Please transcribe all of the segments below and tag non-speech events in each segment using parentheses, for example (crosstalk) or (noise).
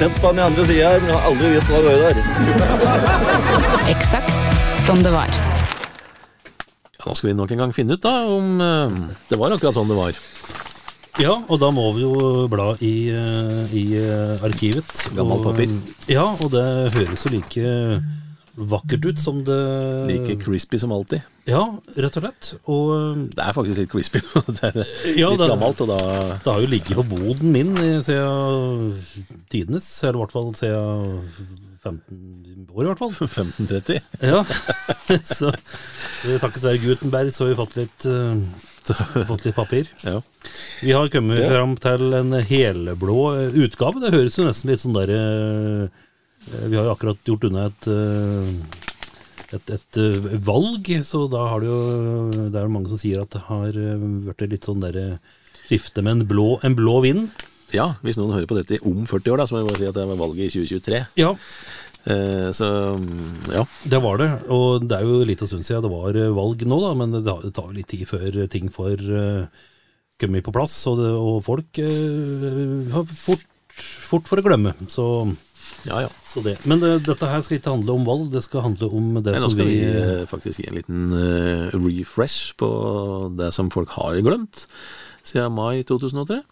Sett på den i andre sida her, men jeg har aldri visst hva det var der. Eksakt som det var. Ja, nå skal vi nok en gang finne ut da om eh, det var akkurat sånn det var. Ja, og da må vi jo bla i, eh, i eh, arkivet. Gammelt Og, papir. Ja, og det høres jo like vakkert ut som det Like crispy som alltid. Ja, rett og slett. Og eh, Det er faktisk litt crispy. (laughs) det er Ja, litt det- gammelt, og da det har jo ligget på boden min i- siden tidenes, eller i hvert fall siden 15 år, i hvert fall. (laughs) 1530. Ja, (laughs) så, så takket være Gutenberg så har vi fått litt, eh, fått litt papir. Ja. Vi har kommet Ja. fram til en helblå utgave. Det høres jo nesten litt sånn der eh, Vi har jo akkurat gjort unna et, eh, et, et eh, valg, så da har det jo Det er mange som sier at det har blitt litt sånn derre skifte med en blå, en blå vind. ja, hvis noen hører på dette om 40 år, da, så må jeg bare si at det var valget i 2023. Ja, Eh, så mm, ja. det var det. Og det er jo litt en stund siden det var eh, valg nå, da, men det tar- litt tid før ting får kommet på plass, og, det, og folk eh, har fort, fort for å glemme. Så Ja, ja. Så det. Men det, dette her skal ikke handle om valg, det skal handle om det Nei, nå som skal vi vi eh, faktisk gi en liten uh, refresh på det som folk har glemt siden mai 2003.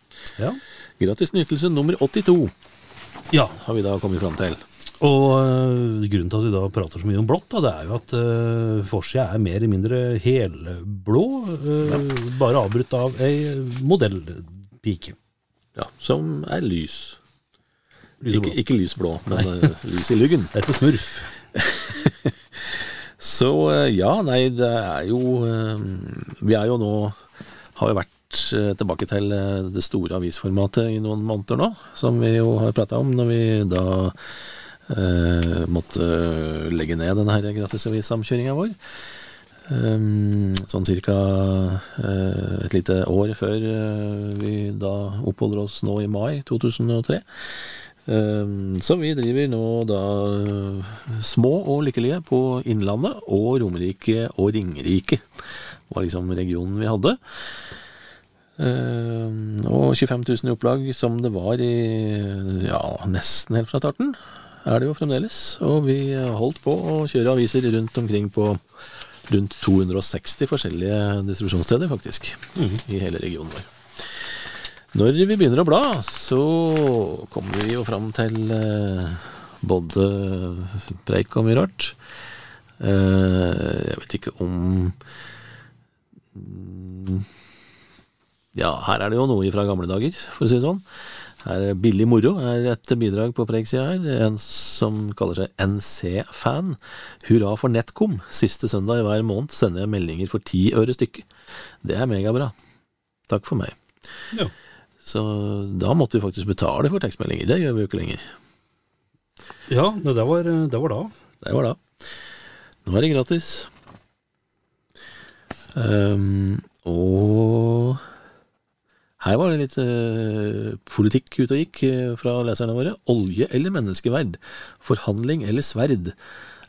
Ja. Gratis nytelse nummer 82 ja. har vi da kommet fram til. Og uh, grunnen til at vi da prater så mye om blått, da, det er jo at uh, forsida er mer eller mindre helblå, øh, bare avbrutt av ei modellpike. Ja, som er lys. Lys og Ikke, ikke lysblå, men eh, lys i lyggen. (laughs) Dette er smurf. (laughs) Så eh, ja, nei, det er jo eh, Vi er jo nå Har jo vært tilbake til det store avisformatet i noen måneder nå, som vi jo har prata om når vi da eh, måtte legge ned denne her gratisavissamkjøringa vår. Um, sånn cirka Uh, et lite år før uh, vi da oppholder oss nå i mai 2003. Um, så vi driver nå da eh, små og lykkelige på Innlandet og Romerike og Ringerike. var liksom regionen vi hadde. Um, og 25 000 i opplag som det var i ja, nesten helt fra starten, er det jo fremdeles. Og vi holdt på å kjøre aviser rundt omkring på rundt 260 forskjellige distribusjonssteder, faktisk, i hele regionen vår. Når vi begynner å bla, så kommer vi jo fram til eh, både preik og mye rart. Eh, jeg vet ikke om Ja, her er det jo noe fra gamle dager, for å si det sånn. Her er Billig moro er et bidrag på Preik-sida her. En som kaller seg NC-fan. Hurra for NetCom. Siste søndag i hver måned sender jeg meldinger for ti øre stykket. Det er megabra. Takk for meg. Ja. Så da måtte vi faktisk betale for tekstmeldinger. Det gjør vi jo ikke lenger. Ja, det var, det var da. Det var da. Nå er det gratis. Um, og her var det litt eh, politikk ute og gikk eh, fra leserne våre. Olje eller menneskeverd? Forhandling eller sverd?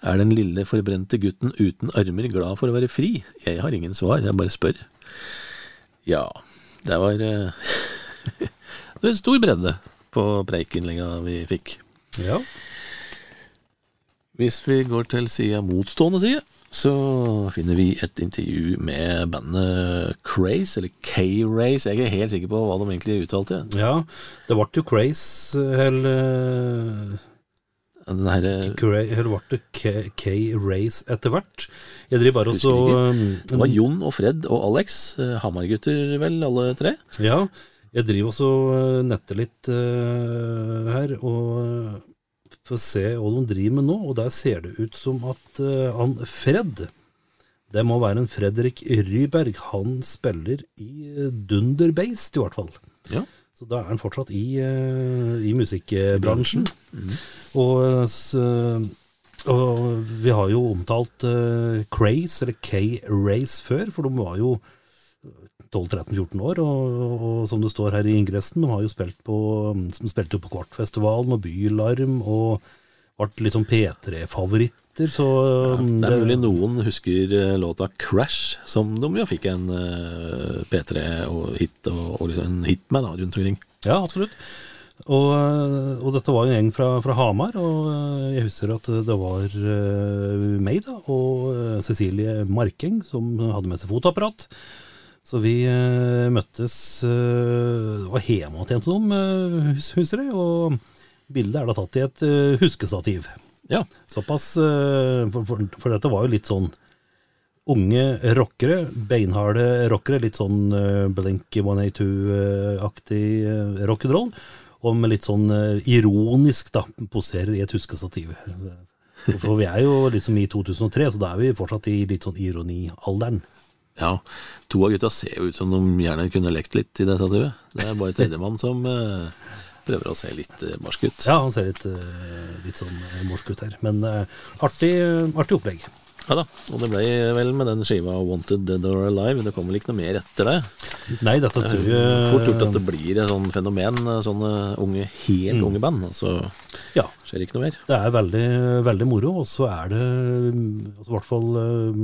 Er den lille forbrente gutten uten armer glad for å være fri? Jeg har ingen svar, jeg bare spør. Ja, det var eh, (laughs) Det er stor bredde på preikinnlegga vi fikk. Ja. Hvis vi går til sida motstående side, så finner vi et intervju med bandet Craze, eller K-Race. Jeg er helt sikker på hva de egentlig uttalte. ja. Det ble jo Craze, eller Den herre Eller ble det K-Race etter hvert? Jeg driver bare og så Det var Jon og Fred og Alex, eh, Hamar-gutter vel, alle tre. Ja, jeg driver også og netter litt uh, her, og får se hva de driver med nå, og der ser det ut som at uh, han Fred, det må være en Fredrik Ryberg, han spiller i Dunderbeist i hvert fall. Ja. Så da er han fortsatt i, uh, i musikkbransjen. Og eh, Og vi har jo omtalt eh, Craze, eller K-Race, før, for de var jo 12-13-14 år, og, og som det står her i ingressen, de har jo spilt på, som spilte jo på Kvartfestivalen og Bylarm, og ble litt sånn P3-favoritter, så Det er mulig noen husker eh, låta 'Crash', som de jo fikk en eh, P3 og hit, og, liksom en hit med da, rundt omkring. Ja, absolutt. Og, og dette var en gjeng fra, fra Hamar, og eh, jeg husker at det var eh, meg da, og eh, Cecilie Markeng som hadde med seg fotoapparat. Så vi eh, møttes eh, var hjemme hos dem, uh, hus, husker jeg, og bildet er da tatt i et eh, huskestativ. Ja. Såpass, eh, for, for, for dette var jo litt sånn unge rockere, beinharde rockere, litt sånn uh, Blink 182-aktig uh, rock'n'roll, og med litt sånn eh, ironisk da, poserer i et huskestativ. For vi er jo liksom i 2003, så da er vi fortsatt i litt sånn ironialderen. Ja, to av gutta ser jo ut som de gjerne kunne lekt litt i det stativet. Det er bare tredjemann som eh, prøver å se litt eh, morsk ut. Ja, han ser litt, eh, litt sånn eh, morsk ut her, men eh, artig, artig opplegg. Ja da, og det ble vel med den skiva 'Wanted Dead or Alive'. Det kommer vel ikke noe mer etter det. Nei, dette tror jeg Fort gjort at det blir et sånn fenomen, sånne unge, helt unge band. Så Ja, skjer ikke noe mer. Det er veldig, veldig moro, og så er det altså, i hvert fall eh,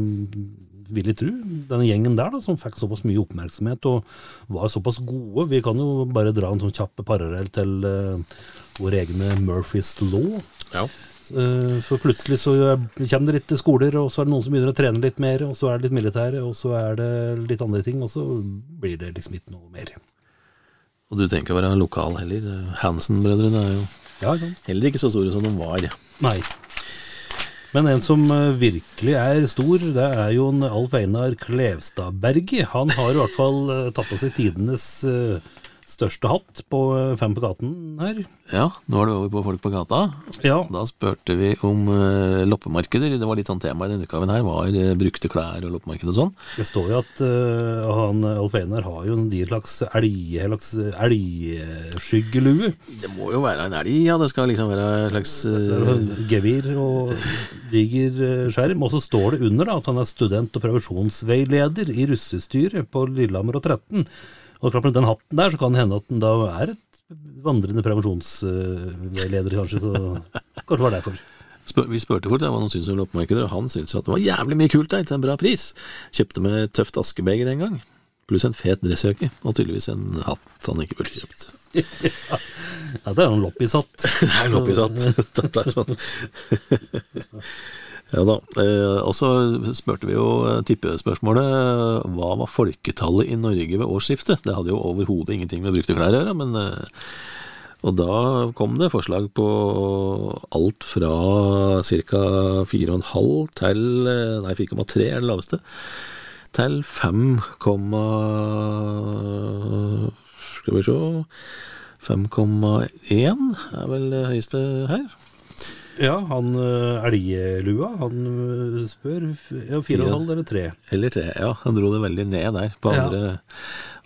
vil jeg tro, denne gjengen der da, som fikk såpass mye oppmerksomhet og var såpass gode. Vi kan jo bare dra en sånn kjapp parallell til uh, våre egne Murphys Law. Ja. Uh, For plutselig så kommer det litt til skoler, og så er det noen som begynner å trene litt mer, og så er det litt militære, og så er det litt andre ting, og så blir det liksom ikke noe mer. Og du trenger ikke å være lokal heller. Hansen-brødrene er jo Ja, heller ikke så store som de var. Nei. Men en som eh, virkelig er stor, det er jo en Alf Einar Klevstadberget. Han har i hvert fall eh, tatt på seg tidenes eh, største hatt på eh, Fem på gaten her. Ja, nå er det over på Folk på gata. Ja, Da spurte vi om uh, loppemarkeder. Det var litt sånn tema i denne utgaven her. Var uh, brukte klær og loppemarked og sånn. det står jo at uh, han, Alf Einar har jo en slags elg- elgskyggelue. Det må jo være en elg, ja. Det skal liksom være en slags uh, Gevir og diger skjerm. Og så står det under da, at han er student og prevensjonsveileder i russestyret på Lillehammer og 13. Og klart med den hatten der, så kan det hende at den da er et vandrende prevensjonsveileder, kanskje. Så kanskje det var derfor. spør, Vi spurte ja, hva han syntes om loppemarkeder, og han syntes at det var jævlig mye kult der til en bra pris. Kjøpte med tøft askebeger en gang. Pluss en fet dressjakke, og tydeligvis en hatt han ikke burde kjøpt. (laughs) Ja, det er noen loppishatt. (laughs) Det er loppisatt. (laughs) Er sånn. Ja da. Eh, og så spurte vi jo eh, tippespørsmålet eh, hva var folketallet i Norge ved årsskiftet? Det hadde jo overhodet ingenting med brukte klær å gjøre, men Og da kom det forslag på alt fra ca. 4,5 til Nei, 4,3 er det laveste. Til 5, Skal vi se 5,1 er vel det høyeste her. Ja, han elgelua, elglua, han eh, spør ja, fire og en halv eller tre. Eller tre, ja. Han dro det veldig ned der på Ja.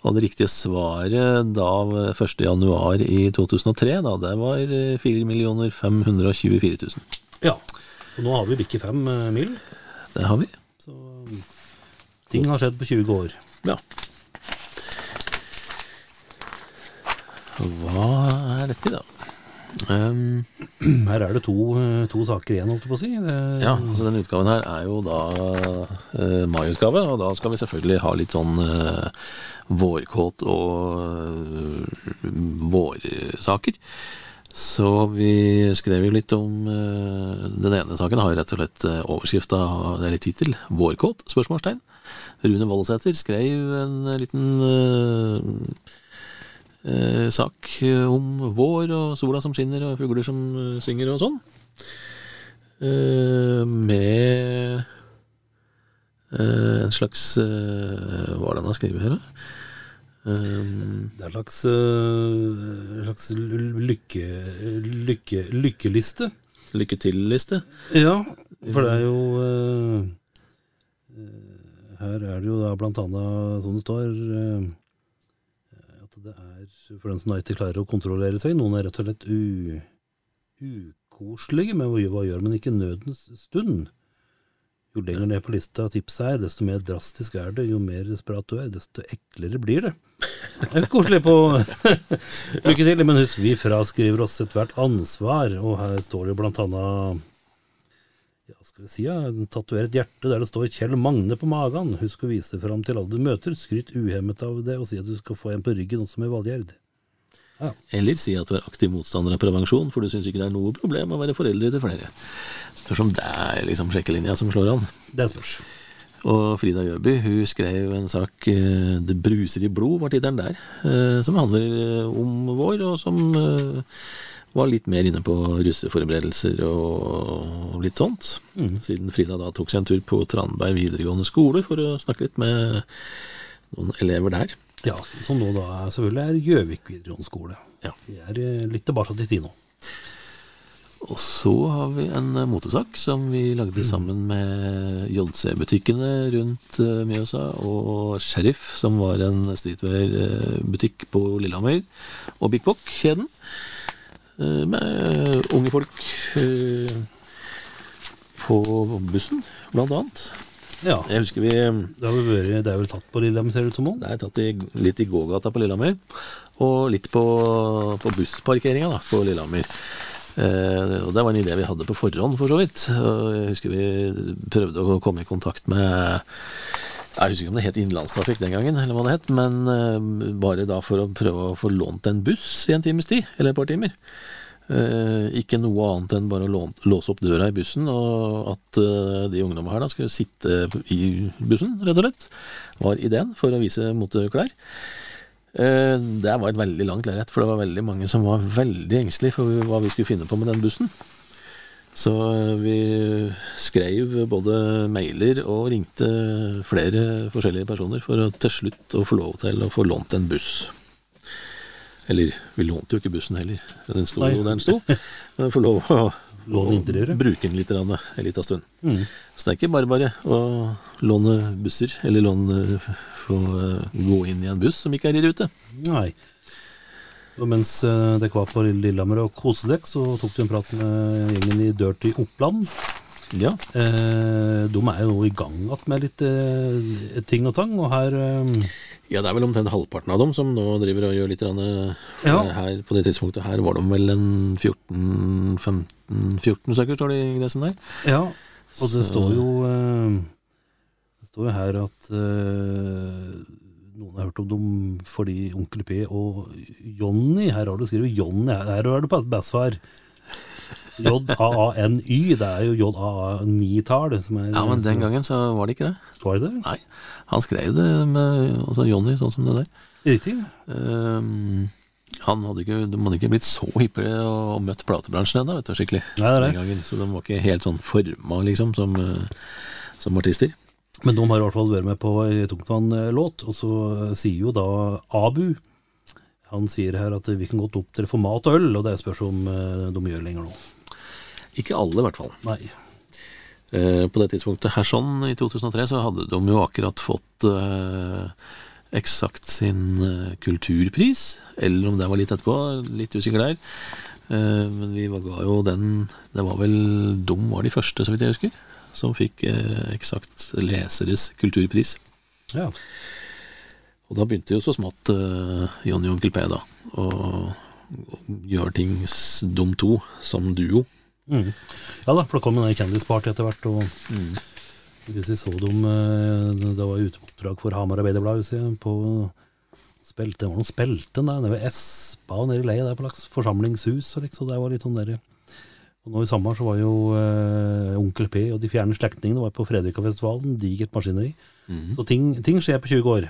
Og det riktige svaret da 1. januar i 2003, da, det var 4 524 000. Ja. Og nå har vi bikket fem eh, mil, Det har vi. så ting har skjedd på 20 år. Ja. Hva er dette, da? Um, Her er det to, eh, to saker igjen, holdt jeg på å si. Det, ja, altså Denne utgaven her er jo da uh, mai-utgave, og da skal vi selvfølgelig ha litt sånn uh, vårkåt og uh, vårsaker. Så vi skrev jo litt om uh, Den ene saken har jo rett og slett uh, overskrifta, eller tittel, 'Vårkåt?' spørsmålstegn. Rune Voldsæter skrev en liten eh, eh, sak om vår og sola som skinner og fugler som eh, synger og sånn. Eh, med eh, en slags eh, Hva er det han har skrevet her, da? Eh, det er en slags, en slags lykke, lykke, lykkeliste. lykke til-liste. Ja, for det er jo eh, Her er det jo da blant annet, som det står uh, at det er for den som ikke klarer å kontrollere seg, noen er rett og slett ukoselige med men hva gjør man ikke nødens stund? Jo lenger ned på lista tipset er, desto mer drastisk er det. Jo mer desperat du er, desto eklere blir det. Det er koselig på (laughs) Lykke til. Men husk, vi fraskriver oss ethvert ansvar, og her står det blant annet skal vi si, ja, tatover et hjerte der det står Kjell Magne på magen. Husk å vise fram til alle du møter. Skryt uhemmet av det, og si at du skal få en på ryggen også med Valgjerd. Eller si at du er aktiv motstander av prevensjon, for du syns ikke det er noe problem å være foreldre til flere. Spørs om det er liksom sjekkelinja som slår an. Det spørs. Og Frida Jøby, hun skrev en sak eh, 'Det bruser i blod' var tittelen der. eh, Som handler eh, om vår, og som var litt mer inne på russeforberedelser og litt sånt. Siden Frida da tok seg en tur på Tranberg videregående skole for å snakke litt med noen elever der. Ja, som nå da selvfølgelig er Gjøvik videregående skole. Ja. Vi er eh, litt tilbake til tid nå. Og så har vi en eh, motesak som vi lagde sammen med JC-butikkene rundt eh, Mjøsa, og Sheriff, som var en streetwear-butikk på Lillehammer, og Big Bock-kjeden, med unge folk eh, på bussen, blant annet. Ja, Jeg husker vi det har vel vært, det er vel tatt på Lillehammer, ser det ut som det er tatt i, litt i gågata på Lillehammer, og litt på, på bussparkeringa da, på Lillehammer. Eh, og Det var en idé vi hadde på forhånd, for så vidt. Og jeg husker vi prøvde å komme i kontakt med Jeg husker ikke om det het innenlandstrafikk den gangen, eller hva det het, men eh, bare da for å prøve å få lånt en buss i en times tid, eller et par timer. Eh, ikke noe annet enn bare å låse opp døra i bussen, og at eh, de ungdommene her da skulle sitte i bussen, rett og slett, var ideen for å vise moteklær. Det var et veldig langt lerret, for det var veldig mange som var veldig engstelige for hva vi skulle finne på med den bussen. Så eh, vi skrev både mailer og ringte flere forskjellige personer for å til slutt å få lov til å få lånt en buss. Eller, vi lånte jo ikke bussen heller, den sto jo der den sto. Men få lov å, (laughs) å bruke den litt en liten stund. Mm. Så det er ikke bare bare å låne busser, eller låne få eh, gå inn i en buss som ikke er i rute. Nei. Og mens eh, dere var på Lillehammer og koste dere, så tok du en prat med gjengen i Dirty Oppland. Ja, Eh, de er jo i gang igjen med litt eh, ting og tang, og her eh, ja, det er vel omtrent halvparten av dem som nå driver og gjør litt grann, eh, Ja. her på det tidspunktet. Her var de vel en 14-15-14 stykker, står det i gressen der. Ja, og det Så- står jo eh, Det står jo her at noen har hørt om dem fordi Onkel P og Jonny Her har du skrevet Jonny, her er det på bestefar. J-A-A-N-Y. Det er jo J-A-A-9-tall som er Ja, men den gangen så var det ikke det. Var det det? Nei, han skrev det med altså Johnny, sånn som det der. Riktig. Um, han hadde ikke, de hadde ikke blitt så hippe og, møtt platebransjen ennå, skikkelig. Nei, det er Den gangen, så de var ikke helt sånn forma, liksom, som, eh, som artister. Men de har i hvert fall vært med på ei tungtvann-låt, og så sier jo da Abu Han sier her at vi kan godt opptre for mat og øl, og det spørs om eh, de gjør lenger nå. Ikke alle, i hvert fall. Nei. Eh, på det tidspunktet her sånn, i 2003, så hadde de jo akkurat fått eh, eksakt sin eh, kulturpris, eller om det var litt etterpå, litt usikker der. Eh, men vi var- ga jo den Det var vel de var de første, så vidt jeg husker, som fikk eh, eksakt leseres kulturpris. Ja. Og da begynte jo så smått eh, Johnny og Onkel P da å gjøre ting dum to som duo. Mm. Ja da, for det kom en kjendisparty etter hvert, og hvis vi så dem eh, Det var ute på for Hamar Arbeiderblad, på spilte, Det var noen spelten der, nede ved Espa og nede i Leia der på slags forsamlingshus, og liksom, det var litt sånn der Og nå i sommer så var jo eh, Onkel P og de fjerne slektningene var på Fredrikafestivalen, digert maskineri. Så ting, ting skjer på 20 år.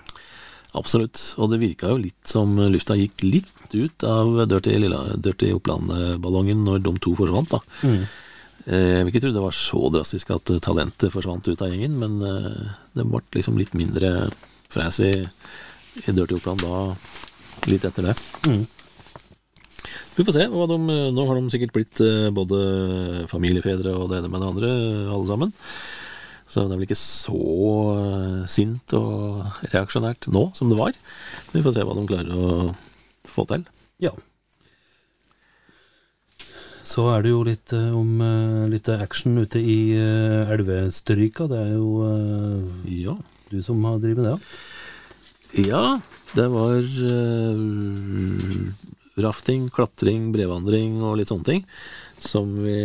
Absolutt. Og det virka jo litt som lufta gikk litt ut av Dirty, Lilla, Dirty Oppland-ballongen når de to forsvant, da. Mm. Eh, Jeg vil ikke tro det var så drastisk at eh, talentet forsvant ut av gjengen, men eh, det ble liksom litt mindre fres i, i Dirty Oppland da, litt etter det. Mm. Vi får se. De, nå har de sikkert blitt eh, både familiefedre og det ene med det andre, alle sammen. Så det er vel ikke så eh, sint og reaksjonært nå som det var. Vi får se hva de klarer å få til. Ja. Så er det jo litt eh, om eh, litt action ute i eh, elvestryka. Det er jo eh, Ja. du som har drevet med det. ja. Det var eh, rafting, klatring, brevandring og litt sånne ting. Som vi,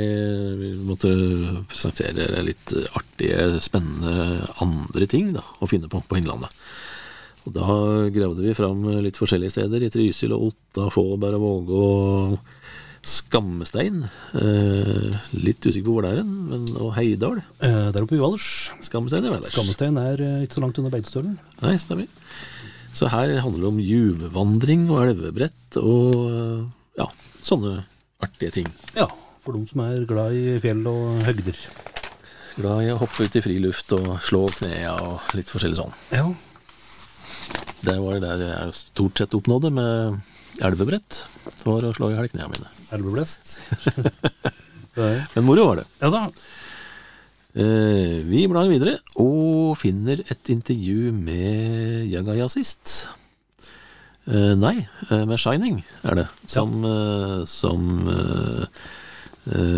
vi måtte presentere litt artige, spennende andre ting da, å finne på på Innlandet. Og da gravde vi fram litt forskjellige steder. I Trysil og Otta, Fåberg og Våge og Skammestein. Eh, litt usikker på hvor det er hen, og Heidal. Eh, Der oppe i Valdres. Skammestein. Skammestein er eh, ikke så langt unna Beitostølen. Nei, stemmer. Så her handler det om juvvandring og elvebrett og ja, sånne artige ting. Ja, for de som er glad i fjell og høgder. Glad i å hoppe ut i friluft og slå knea og litt forskjellig sånn. Ja. Det var det der jeg stort sett oppnådde med elvebrett. Det var å slå i hjel knærne mine. Elveblest. (laughs) Men moro var det. ja da. Eh, vi blar videre og finner et intervju med Jagayasist. Eh, nei, eh, med Shining er det. Som, eh, som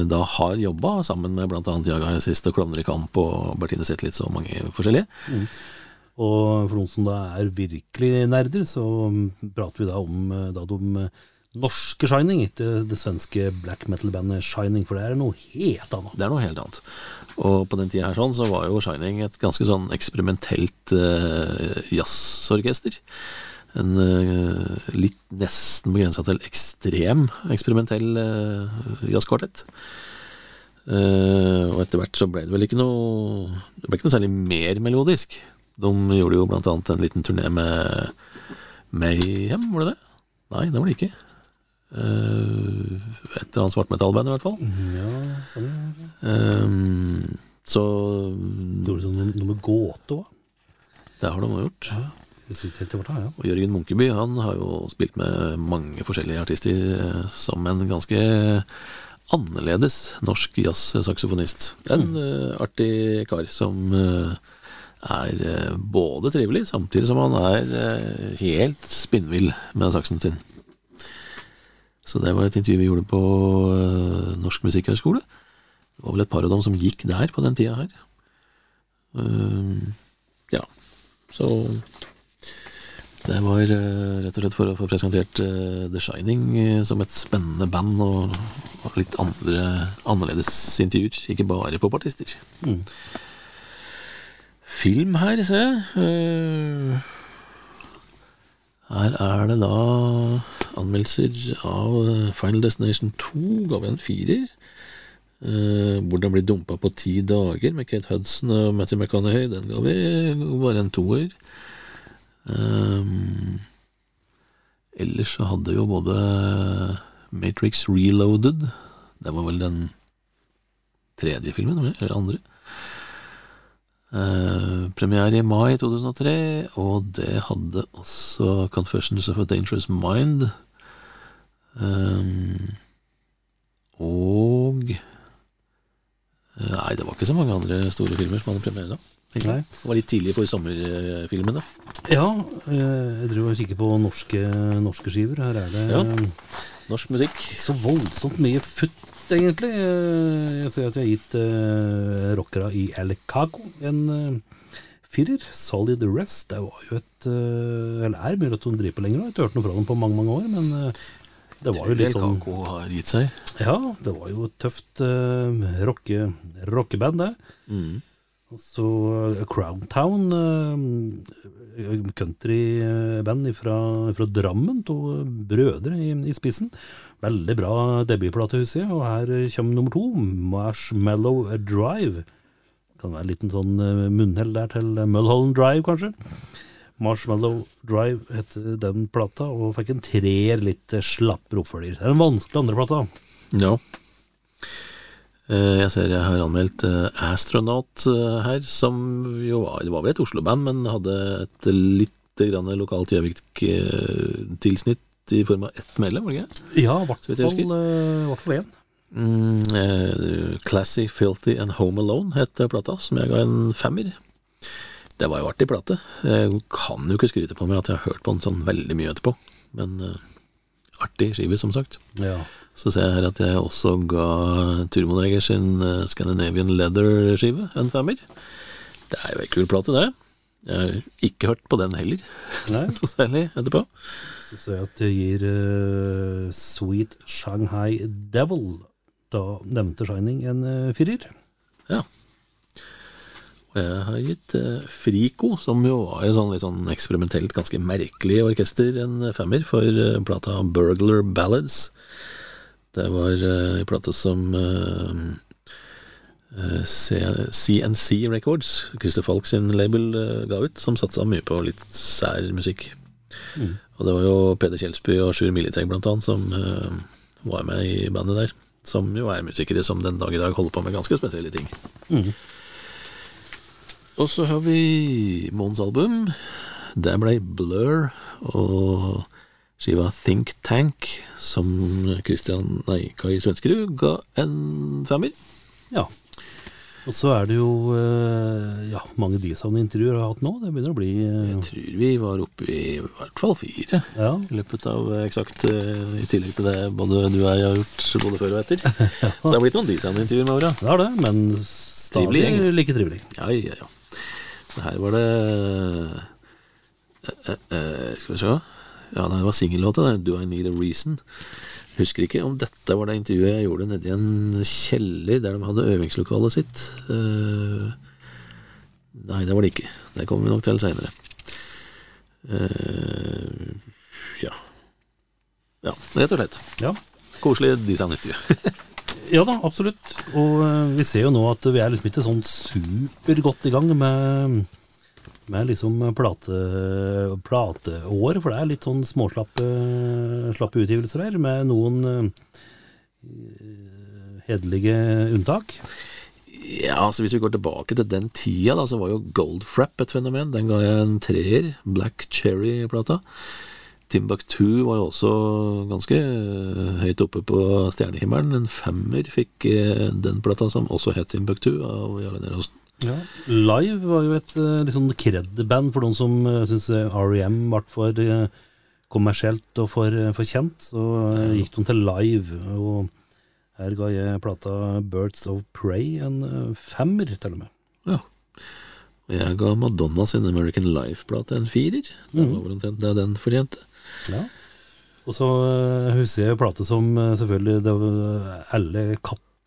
da har jobba sammen med bl.a. Jaga Jazzist og Klovner i kamp og Bertine Zetlitz og mange forskjellige. Og for noen som da er virkelig nerder, så prater vi da om da de norske Shining, ikke det svenske black metal-bandet Shining, for det er noe helt annet. Det er noe helt annet. Og på den tida her sånn, så var jo Shining et ganske sånn eksperimentelt uh, jazzorkester. En uh, litt nesten begrensa til ekstrem eksperimentell uh, jazzkvartett. Uh, og etter hvert så ble det vel ikke noe Det ble ikke noe særlig mer melodisk. De gjorde jo blant annet en liten turné med Mayhem, var det det? Nei, det var det ikke. Eh, et eller annet svartmetallband, i hvert fall. Ja, sånn. um, så Gjorde du noe, noe med gåte òg. det har de gjort. Ja. Og Jørgen Munkeby han har jo spilt med mange forskjellige artister eh, som en ganske annerledes norsk jazzsaksofonist. En eh, artig kar som uh, er både trivelig, samtidig som han er helt spinnvill med saksen sin. Så det var et intervju vi gjorde på eh, Norsk Musikkhøgskole. Det var vel et par av dem som gikk der på den tida her. Ehm, ja, så det var eh, rett og slett for å få presentert eh, The Shining eh, som et spennende band og, litt andre, annerledes intervjuer, ikke bare popartister. Film her, ser jeg. Eh, her er det da anmeldelser av eh, Final Destination 2, ga vi en firer. Uh, hvordan bli dumpa på ti dager med Kate Hudson og Matthew McConaughey, den ga vi bare en toer. Um, ellers så hadde jo både Matrix Reloaded Det var vel den tredje filmen, eller andre. Uh, premiere i mai 2003, og det hadde også Confessions of a Dangerous Mind. Um, og eh, Nei, det var ikke så mange andre store filmer som hadde premiere da. Nei. Det var litt tidlig for sommerfilmene. Ja, eh, jeg driver og kikker på norske, norske skiver. Her er det Ja. eh, Norsk musikk. så voldsomt mye futt, egentlig. Eh, Jeg ser at jeg har gitt uh, rockera i El Cago en uh, firer. Solid Rest. Det var jo et uh, Eller er mulig at hun driver på lenger, jeg har ikke hørt noe fra dem på mange mange år. Men uh, det var jo litt sånn Kako har gitt seg. Ja, det var jo et tøft uh, rockeband, rock det. Mm. Så uh, Crowntown, uh, countryband fra, fra Drammen, to brødre i, i spissen. Veldig bra debutplate, husker jeg. Og her kommer nummer to, Marshmallow Drive. Kan være en liten sånn uh, munnhell der til Mulholland Drive, kanskje. Marshmallow Drive heter den plata, og fikk en treer, litt slappere slapper oppfølger. Det er en vanskelig andre plata. Ja. Eh, Jeg ser jeg har anmeldt eh, Astronaut eh, her, som jo var, det var vel et Oslo-band, men hadde et lite grann lokalt Gjøvik-tilsnitt i form av ett medlem, var det ikke? Ja, i hvert fall én. Mm, Classy, Filthy and Home Alone het plata, som jeg ga en femmer. Det var jo artig plate. Jeg kan jo ikke skryte på meg at jeg har hørt på den sånn veldig mye etterpå, men artig skive, som sagt. Ja. Så ser jeg her at jeg også ga Turmoneger sin eh, Scandinavian Leather-skive en femmer. Det er jo ei kul plate, det. Jeg har ikke hørt på den heller, (laughs) noe særlig etterpå. Så ser jeg at det gir uh, Sweet Shanghai Devil, da nevnte Shining, en uh, firer. Ja. Og jeg har gitt uh, Frico, som jo var et sånn litt sånn eksperimentelt, ganske merkelig orkester, en femmer for plata Burglar Ballads. Det var eh, en plate som eh, eh, CNC Records, Christer Falk sin label, eh, ga ut, som satsa mye på litt sær musikk. Og det var jo Peder Kjelsby og Sjur Militeng blant annet som uh, var med i bandet der. Som jo er musikere som den dag i dag holder på med ganske spesielle ting. Og så har vi Mons album. Der ble Blur og skiva Think Tank, som Christian, nei, Kai Svenskerud ga en femmer. Ja. Og så er det jo eh, ja, mange D-Sound-intervjuer har hatt nå. Det begynner å bli eh, Jeg tror vi var oppe i i hvert fall fire Ja. i løpet av eh, eksakt I tillegg til det både du og jeg har gjort både før og etter. (laughs) Så det har blitt noen design-intervjuer med åra. Det det, men stadig trivelig. like trivelig. Ja, ja, ja. Så her var det uh, uh, uh, Skal vi se Ja, det var singellåta. 'Do I Need a Reason'. Husker ikke om dette var det intervjuet jeg gjorde nedi en kjeller der de hadde øvingslokalet sitt. Uh, nei, det var det ikke. Det kommer vi nok til seinere. ja. Ja, rett og slett. Ja. Koselig designintervju. (laughs) Ja da, absolutt. Og eh, vi ser jo nå at vi er liksom ikke sånn supergodt i gang med, med liksom plate, plateår, for det er litt sånn småslappe slappe utgivelser her, med noen eh, hederlige unntak. Ja, altså Hvis vi går tilbake til den tida, da, så var jo Goldfrap et fenomen. Den ga jeg en treer. Black Cherry-plata. Timbuktu var jo også ganske øh, høyt oppe på stjernehimmelen. En femmer fikk øh, den plata, som også het Timbuktu, av Jarle Neråsen. Ja. Live var jo et eh, litt sånn kred-band for noen som uh, syns REM ble for eh, kommersielt og for, eh, for kjent. Så eh, gikk de til live, og her ga jeg plata Birds of Prey en eh, femmer, til og med. Ja. Og jeg ga Madonna sin American Life-plate en firer. Det var vel omtrent det den fortjente. Ja. Og så eh, husker jeg plate som eh, selvfølgelig det var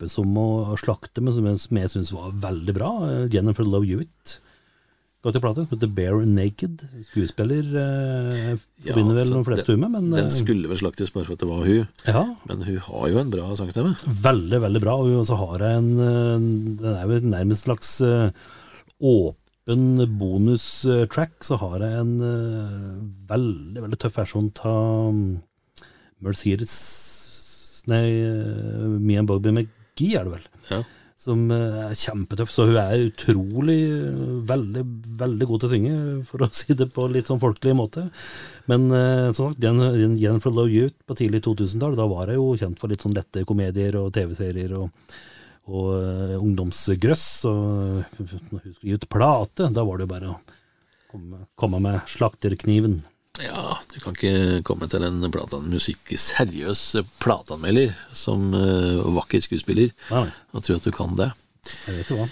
kappes om å slakte, men som jeg, syns var veldig bra. eh, Jennifer Love Hewitt en plate som heter Bare Naked. Skuespiller eh, forbinder vel de fleste hun med, men Den eh, skulle vel slaktes bare for at det var hun. ja, Men hun har jo en bra sangstemme. veldig, veldig bra. Og så har en eh, Den er jo nærmest slags åpen åpen bonustrack. Så har jeg en veldig, veldig tøff versjon av Mercedes Nei, Me and Bobby McGee er det vel. Ja. Som eh, er kjempetøff. Så hun er utrolig eh, veldig, veldig god til å synge, for å (laughs) si det på litt sånn folkelig måte. Men eh, som sagt, Jen- Jen- Jennifer Love Youth på tidlig 2000-tall, da var jeg jo kjent for litt sånn lette komedier og TV-serier og, og uh, ungdomsgrøss. Og hun skulle gi ut plate, da var det jo bare å komme, komme med slakterkniven. Ja, du kan ikke komme til en platan musikk seriøs plateanmelder som uh, vakker skuespiller Nei, nei, og tro at du kan det. jeg vet jo hva.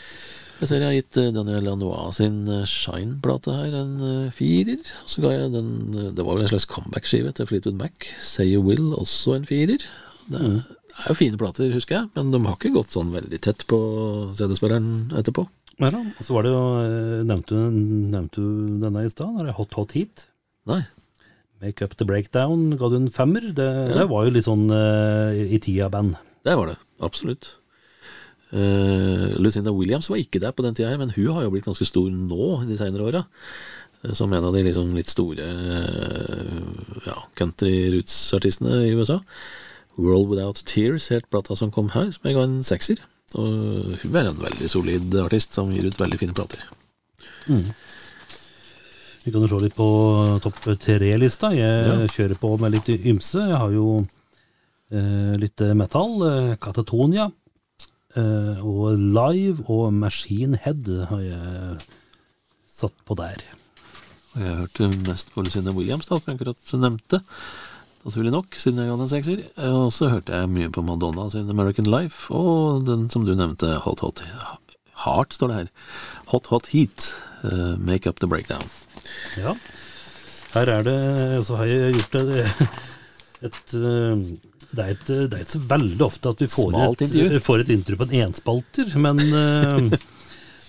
Jeg ser jeg har gitt eh, Daniel Lanois sin eh, Shine-plate her en firer. Så ga jeg den Det var vel en slags comeback-skive til Fleetwood Mac. Say You Will, også en firer. Det er, det er jo fine plater, husker jeg, men de har ikke gått sånn veldig tett på CD-spilleren etterpå. Ja, da. Så var det jo, nevnte du, nevnte du denne i stad, Hot Hot Heat. Nei. Make Up The Breakdown ga du en femmer. Det, det var jo litt sånn uh, i tida-band. Det var det. Absolutt. Uh, Lucinda Williams var ikke der på den tida, her, men hun har jo blitt ganske stor nå de seinere åra. Eh, Som en av de liksom litt store uh, ja, country-roots-artistene i USA. World Without Tears, helt plata som kom her, som jeg ga en sekser. Og hun er en veldig solid artist som gir ut veldig fine plater. Vi kan jo se litt på topp tre-lista. Jeg Ja. kjører på med litt ymse. Jeg har jo eh, litt metal. Eh, Katatonia. Eh, og Live og Machine Head har jeg satt på der. Og jeg hørte mest på Lucinda Williams, da, som jeg akkurat nevnte. naturlig nok, siden jeg den en sekser. Eh, Og så hørte jeg mye på Madonna sin American Life, og den som du nevnte, Hot Hot Heart, står det her. Hot Hot Heat. uh, Make Up The Breakdown. Ja. Her er det Så har jeg gjort det et, eh, det, er et, det er ikke veldig ofte at vi får Smalt et, intervju. får et intervju på en enspalter, men eh,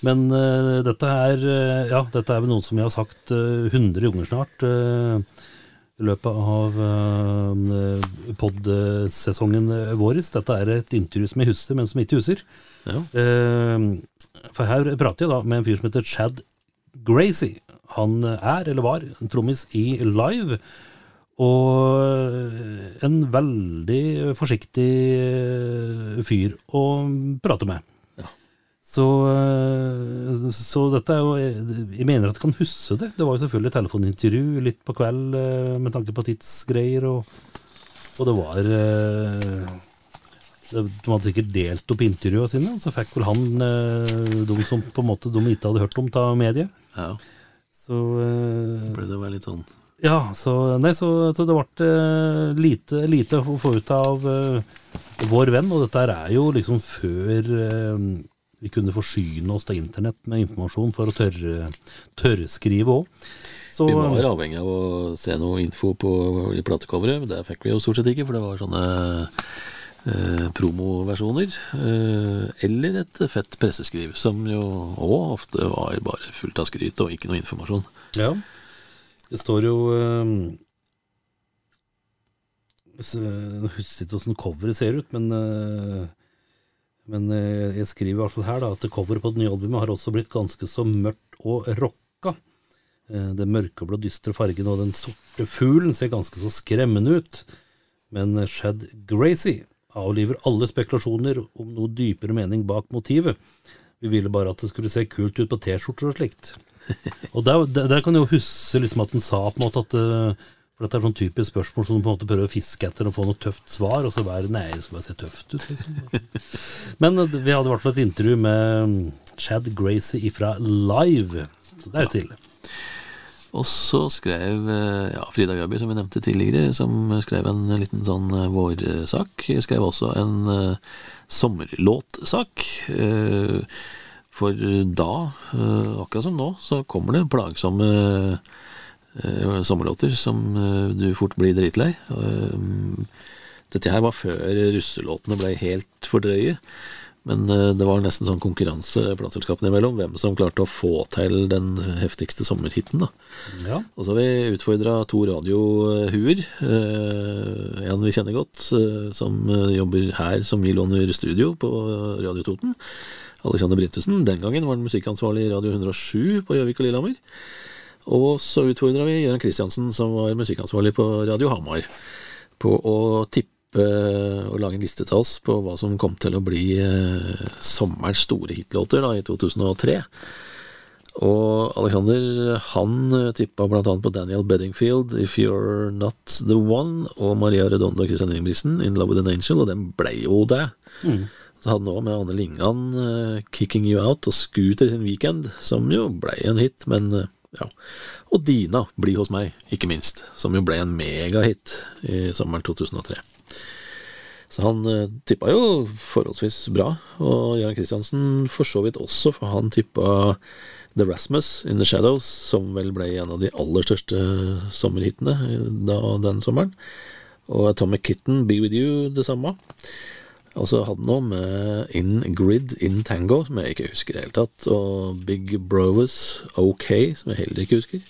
Men eh, dette er Ja, dette er vel noe som jeg har sagt hundre 100 ganger snart i løpet av uh, pod-sesongen vår. Dette er et intervju som jeg husker, men som jeg ikke husker. Ja. Uh, for her prater jeg da med en fyr som heter Chad Gracie. Han er, eller var, trommis i Live. Og en veldig forsiktig eh, fyr å prate med. Så, eh, så dette er jo Jeg mener at jeg kan huske det. Det var jo selvfølgelig telefonintervju litt på kveld eh, med tanke på tidsgreier, og, og det var eh, De hadde sikkert delt opp intervjuene sine, og så fikk vel han eh, de som på en måte de ikke hadde hørt om ta mediet. ja. Så uh, Ble det være litt sånn ja, så, nei, så, så det ble eh, lite, lite å få ut av uh, vår venn, og dette er jo liksom før eh, vi kunne forsyne oss til internett med informasjon for å tørre, tørrskrive òg. Vi var avhengig av å se noe info på, i platecoveret, det fikk vi jo stort sett ikke, for det var sånne eh, promoversjoner. Eh, eller et fett presseskriv, som jo òg ofte var bare fullt av skryt og ikke noe informasjon. Ja. Det står jo eh, Jeg husker ikke hvordan coveret ser ut, men, eh, men eh, jeg skriver i hvert fall her da, at coveret på det nye albumet har også blitt ganske så mørkt og rocka. Den mørkeblå, dystre fargen og den sorte fuglen ser ganske så skremmende ut. Men Shad Gracie avliver alle spekulasjoner om noe dypere mening bak motivet. Vi ville bare at det skulle se kult ut på T-skjorter og slikt. (laughs) Og der, der, der kan jeg jo huske liksom at han sa på en måte at eh, For dette er sånn typisk spørsmål som du på en måte prøver å fiske etter og få noe tøft svar, og så bare Nei, det skal bare se tøft ut, liksom. (laughs) Men eh, vi hadde i hvert fall et intervju med mm, Chad Gracie ifra Live. Så det er jo tidlig. Og så skrev eh, ja, Frida Jøby, som vi nevnte tidligere, som skrev en liten sånn eh, vårsak. Skrev også en uh, sommerlåtsak. Uh, for da, uh, akkurat som nå, så kommer det plagsomme uh, sommerlåter som du fort blir dritlei. Dette her var før russelåtene ble helt for drøye. Men eh, det var nesten sånn konkurranse plateselskapene imellom, hvem som klarte å få til den heftigste sommerhiten. da. Ja. Og så har vi utfordra to radiohuer. Eh, en vi kjenner godt, eh, som jobber her som vi låner studio på Radio Toten. Alexander Brittussen. Den gangen var han musikkansvarlig i Radio 107 på Gjøvik og Lillehammer. Og så utfordra vi Gøran Kristiansen, som var musikkansvarlig på Radio Hamar, på å tippe og lage en liste til oss på hva som kom til å bli eh, sommerens store hitlåter da, i 2003. Og Alexander han eh, tippa annet på Daniel Beddingfield, If You're Not The One, og Maria Redondo og Christian Ingebrigtsen, In Love With An Angel, og den ble jo det. Så hadde han òg med Anne Lingan, eh, Kicking You Out, og Scooter sin Weekend, som jo ble en hit, men eh, ja. Og Dina, Bli hos meg, ikke minst, som jo ble en megahit i sommeren 2003. Så han uh, tippa jo forholdsvis bra, og Jørgen Kristiansen for så vidt også, for han tippa The Rasmus In The Shadows, som vel ble en av de aller største sommerhitene da, den sommeren. Og Atomic Kitten, Be With You, det samme. Og så hadde han noe med In Grid In Tango, som jeg ikke husker i det hele tatt, og Big Brothers OK, som jeg heller ikke husker.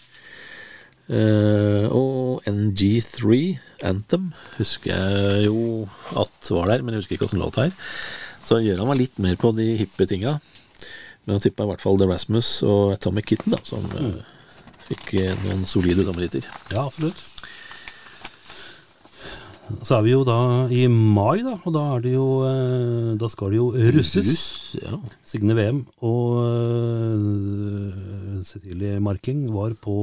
Eh, og NG3 Anthem husker jeg jo at var der, men jeg husker ikke åssen låt det er. Så han meg litt mer på de hippe tinga. Men han tippa i hvert fall The Rasmus og Atomic Kitten, da, som eh, fikk eh, noen solide sommerhiter. Ja, absolutt. Så er vi jo da i mai, da, og da det jo Da skal det jo russes. Russ, ja. Signe VM og Cecilie Marking var på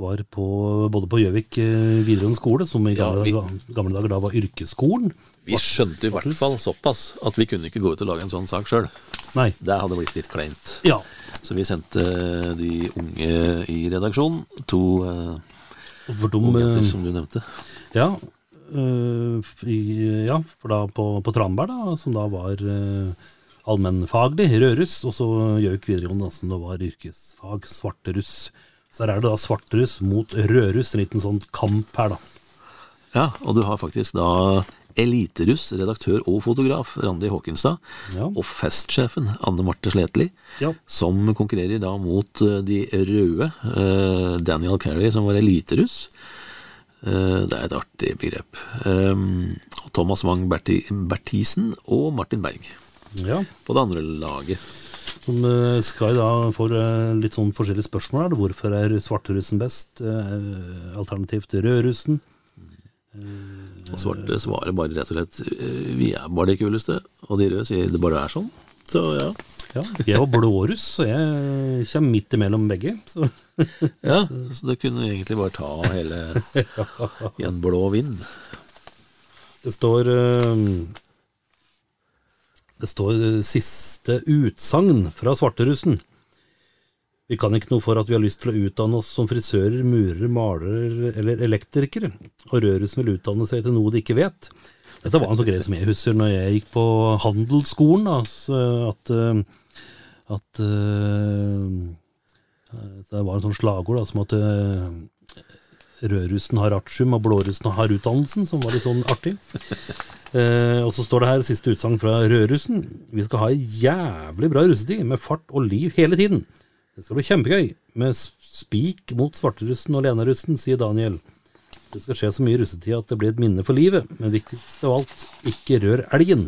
var på, både på Gjøvik eh, videregående skole, som i Ja, gamle, vi- gamle dager da var yrkesskolen. Vi skjønte i hvert fall såpass at vi kunne ikke gå ut og lage en sånn sak sjøl. Det hadde blitt litt kleint. Ja. Så vi sendte de unge i redaksjonen, to uh, For de, unge eh, som du nevnte. Ja, øh, i, ja for da på, på Tranberg, da, som da var øh, allmennfaglig, rødruss, og så Gjøvik videregående, som da var yrkesfag, svarteruss. Så her er det da svarteruss mot rødruss, en liten sånn kamp her, da. Ja, og du har faktisk da eliteruss, redaktør og fotograf Randi Håkenstad, Ja. og festsjefen Anne Marte Sletli, Ja. som konkurrerer da mot eh, de røde, eh, Daniel Carey, som var eliteruss. Eh, Det er et artig begrep. Um, Thomas Wang Berti, Bertisen og Martin Berg ja. på det andre laget. Som øh, da få øh, litt sånn forskjellige spørsmål her. Hvorfor er svarterussen best? Øh, Alternativt rødrussen. Og svarte svarer bare rett og slett eh, vi er bare de kuleste, og de røde sier det bare er sånn. Så ja. Ja, jeg var blåruss, så jeg kommer midt imellom begge. Så. (laughs) ja. Så det kunne egentlig bare ta hele (laughs) i en blå vind. Det står øh, Det står øh, siste utsagn fra svarterussen. Vi kan ikke noe for at vi har lyst til å utdanne oss som frisører, murere, malere eller elektrikere, og rødrussen vil utdanne seg til noe de ikke vet. Dette var en sånn greie som jeg husker når jeg gikk på handelsskolen, da, at, øh, at øh, Det var en sånn slagord da, som at rødrussen har artium og blårussen har utdannelsen, som var litt sånn artig. Eh, og så står det her siste utsagn fra rødrussen. Vi skal ha ei jævlig bra russetid med fart og liv hele tiden. Det skal bli kjempegøy med spik mot svarterussen og lenarussen, sier Daniel. Det skal skje så mye i russetid at det blir et minne for livet, men viktigst av alt, ikke rør elgen.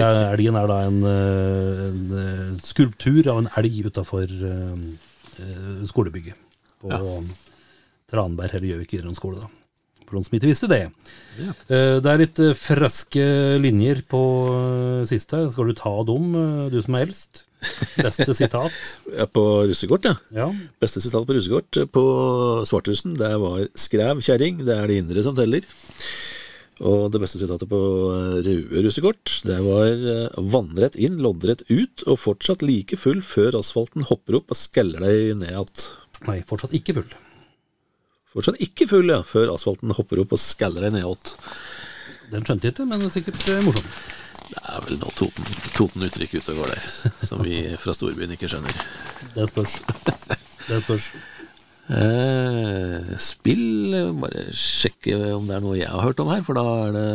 Er, elgen er da en, eh, en eh, skulptur av en elg utafor skolebygget på Tranberg eller Gjøvik videregående skole. da. Som ikke visste det. Eh, Det er litt eh, friske linjer på eh, siste her. Skal du ta dem, du som er eldst? Beste sitat? (laughs) Ja, på russekort, ja. Ja. Beste sitat på russekort på Svarthusen, det var 'skræv kjerring, det er det indre som teller'. Og det beste sitatet på røde russekort, det var 'vannrett inn, loddrett ut, og fortsatt like full før asfalten hopper opp og skeller deg ned att'. Nei, fortsatt ikke full. Fortsatt ikke full, ja, før asfalten hopper opp og skaller deg ned att. Den skjønte jeg ikke, men det er sikkert eh, morsom. Det er vel noe Toten, Toten-uttrykk ute og går der, som vi fra storbyen ikke skjønner. Det spørs. Det spørs. Eh, spill, bare sjekke om det er noe jeg har hørt om her, for da er det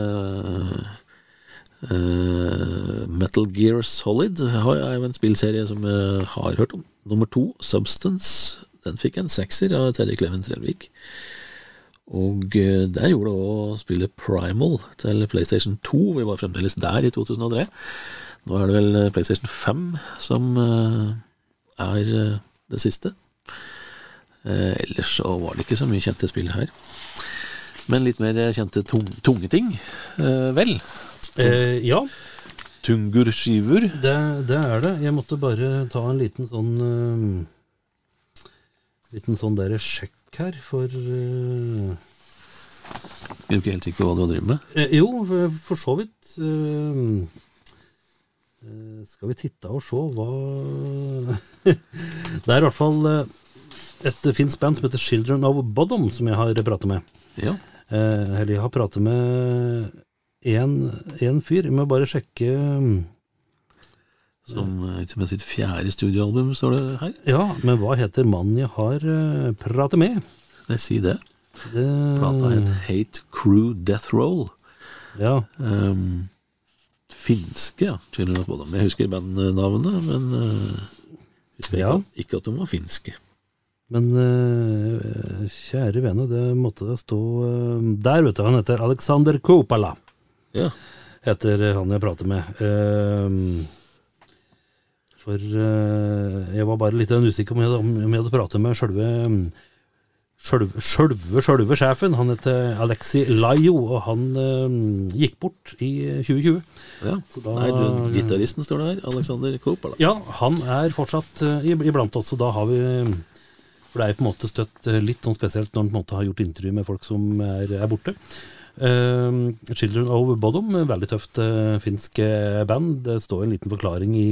eh, Metal Gear Solid har- er jo en spillserie som jeg har hørt om. Nummer to, Substance, den fikk en sekser av Terje Kleven Trellvik. Og eh, der gjorde det òg spillet Primal til PlayStation 2. Vi var fremdeles der i 2003. Nå er det vel eh, PlayStation 5 som eh, er det siste. Ellers så var det ikke så mye kjente spill her. Men litt mer kjente tung, tunge ting, eh, vel. Eh, ja, Tungur Syvur. det, det er det. Jeg måtte bare ta en liten sånn Liten sånn der sjekk her, for uh, Jeg er ikke helt sikker på hva du driver med. Eh, jo, for- for så vidt. Uh, uh, skal vi titte og se hva (laughs) Det er i hvert fall eh, et finsk band som heter Children of Bodom, som jeg har pratet med. Ja. Eh, eller jeg har pratet med én fyr. Jeg må bare sjekke Som eh, med sitt fjerde studioalbum, står det her. Ja, men hva heter mannen jeg har eh, pratet med? Jeg sier det. Det, Plata het Hate Crew Death Roll. Ja, Um, finske, ja. Of Bodom. Jeg husker bandnavnet, men uh, husker Ja. ikke, ikke at de var finske. men uh, kjære vene, det måtte det stå uh, Der, vet du. Han heter Alexander Kopala. Ja. heter han jeg prater med. Ehm, for eh, jeg var bare litt usikker om jeg, om jeg hadde pratet med sjølve Sjølve, sjølve, sjølve sjefen. Han heter Alexi Lajo, og han eh, gikk bort i 2020. ja. Så da- Nei, du, gitaristen står det her. Alexander Kopala. Ja, han er fortsatt eh, iblant oss, og da har vi For det er på en måte støtt eh, litt sånn spesielt når han på en måte har gjort intervju med folk som er, er borte. Eh, Children of Bodom, veldig tøft eh, finsk band. Det står en liten forklaring i,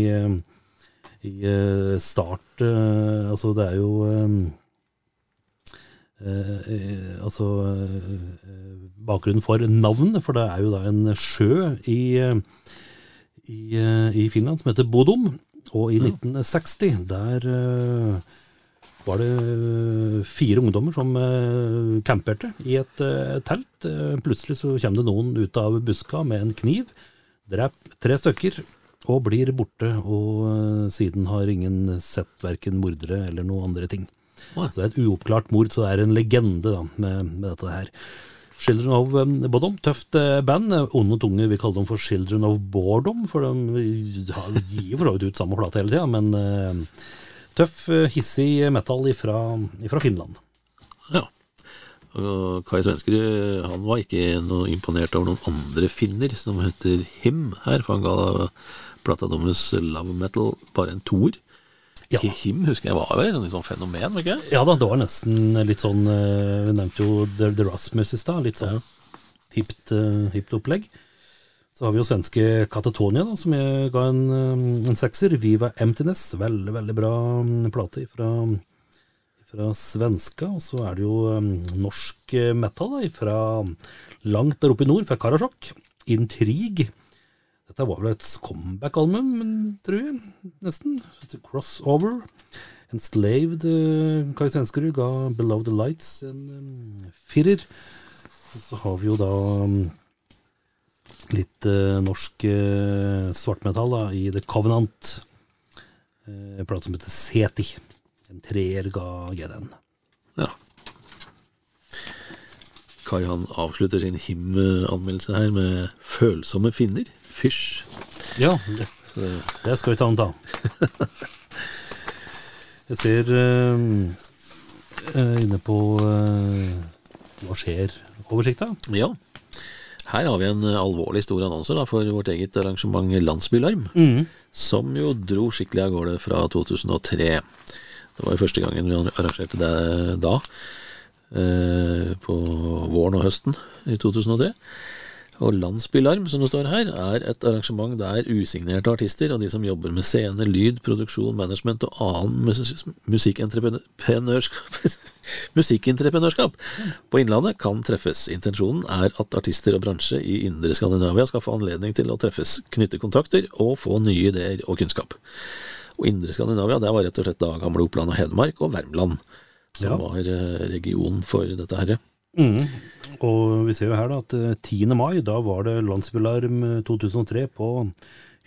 i eh, start eh, Altså, det er jo eh, eh, altså bakgrunnen for navnet, for det er jo da en sjø i, i, i Finland som heter Bodom. Og i 1960, der var det fire ungdommer som camperte i et telt. Plutselig så kommer det noen ut av buska med en kniv, drep tre stykker og blir borte. Og eh, siden har ingen sett verken mordere eller noen andre ting. Så det er et uoppklart mord, så det er en legende da, med, med dette her. Children of um, Bodom, tøft eh, band. Onde tunge vil kalle dem for Children of Boredom, for de gir for så vidt ut samme plate hele tida, men eh, tøff, eh, hissig metal ifra Finland. Ja. Og Kai Svenskerud han var ikke noe imponert over noen andre finner som heter Him her, for han ga plata deres Love Metal bare en toer. Ja. Him husker jeg var vel et sånt sånn fenomen, ikke? Ja da, det var nesten litt sånn eh, Vi nevnte jo The, The Rasmus i stad. Litt sånn hipt, eh, hipt opplegg. Så har vi jo svenske Katatonia, da, som jeg ga en, eh, en sekser. Viva Emptiness. Veldig, veldig bra mm, plate fra, fra svenska. Og så er det jo norsk metal da, fra langt der oppe i nord, fra Karasjok. Intrig. Dette var vel et comeback-album, tror jeg, nesten. Et Crossover. Enslaved uh, Kai Svenskerud ga Below the Lights en um, firer. Og så har vi jo da um, litt eh, norsk eh, svartmetall da, i The Covenant. Uh, en plate som heter Seti. En treer ga jeg. Ja. Kai han avslutter sin Him-anmeldelse her med 'følsomme finner'. Fysj. Ja, det, det skal vi ta en ta. Jeg ser eh, inne på eh, Hva skjer-oversikta. Ja. Her har vi en alvorlig stor annonse da, for vårt eget arrangement Landsbylarm, Mm. som jo dro skikkelig av gårde fra 2003. Det var jo første gangen vi arrangerte det da, eh, på våren og høsten i 2003. Og Landsbylarm, som det står her, er et arrangement der usignerte artister og de som jobber med scene, lyd, produksjon, management og annen mus (laughs) musikkentreprenørskap musikkentreprenørskap på Innlandet kan treffes. Intensjonen er at artister og bransje i indre Skandinavia skal få anledning til å treffes, knytte kontakter og få nye ideer og kunnskap. Og indre Skandinavia, det var rett og slett da gamle Oppland og Hedmark og Värmland som Ja. var regionen for dette her. Mm. Og vi ser jo her da at eh, 10. mai, da var det Landsbylarm eh, 2003 på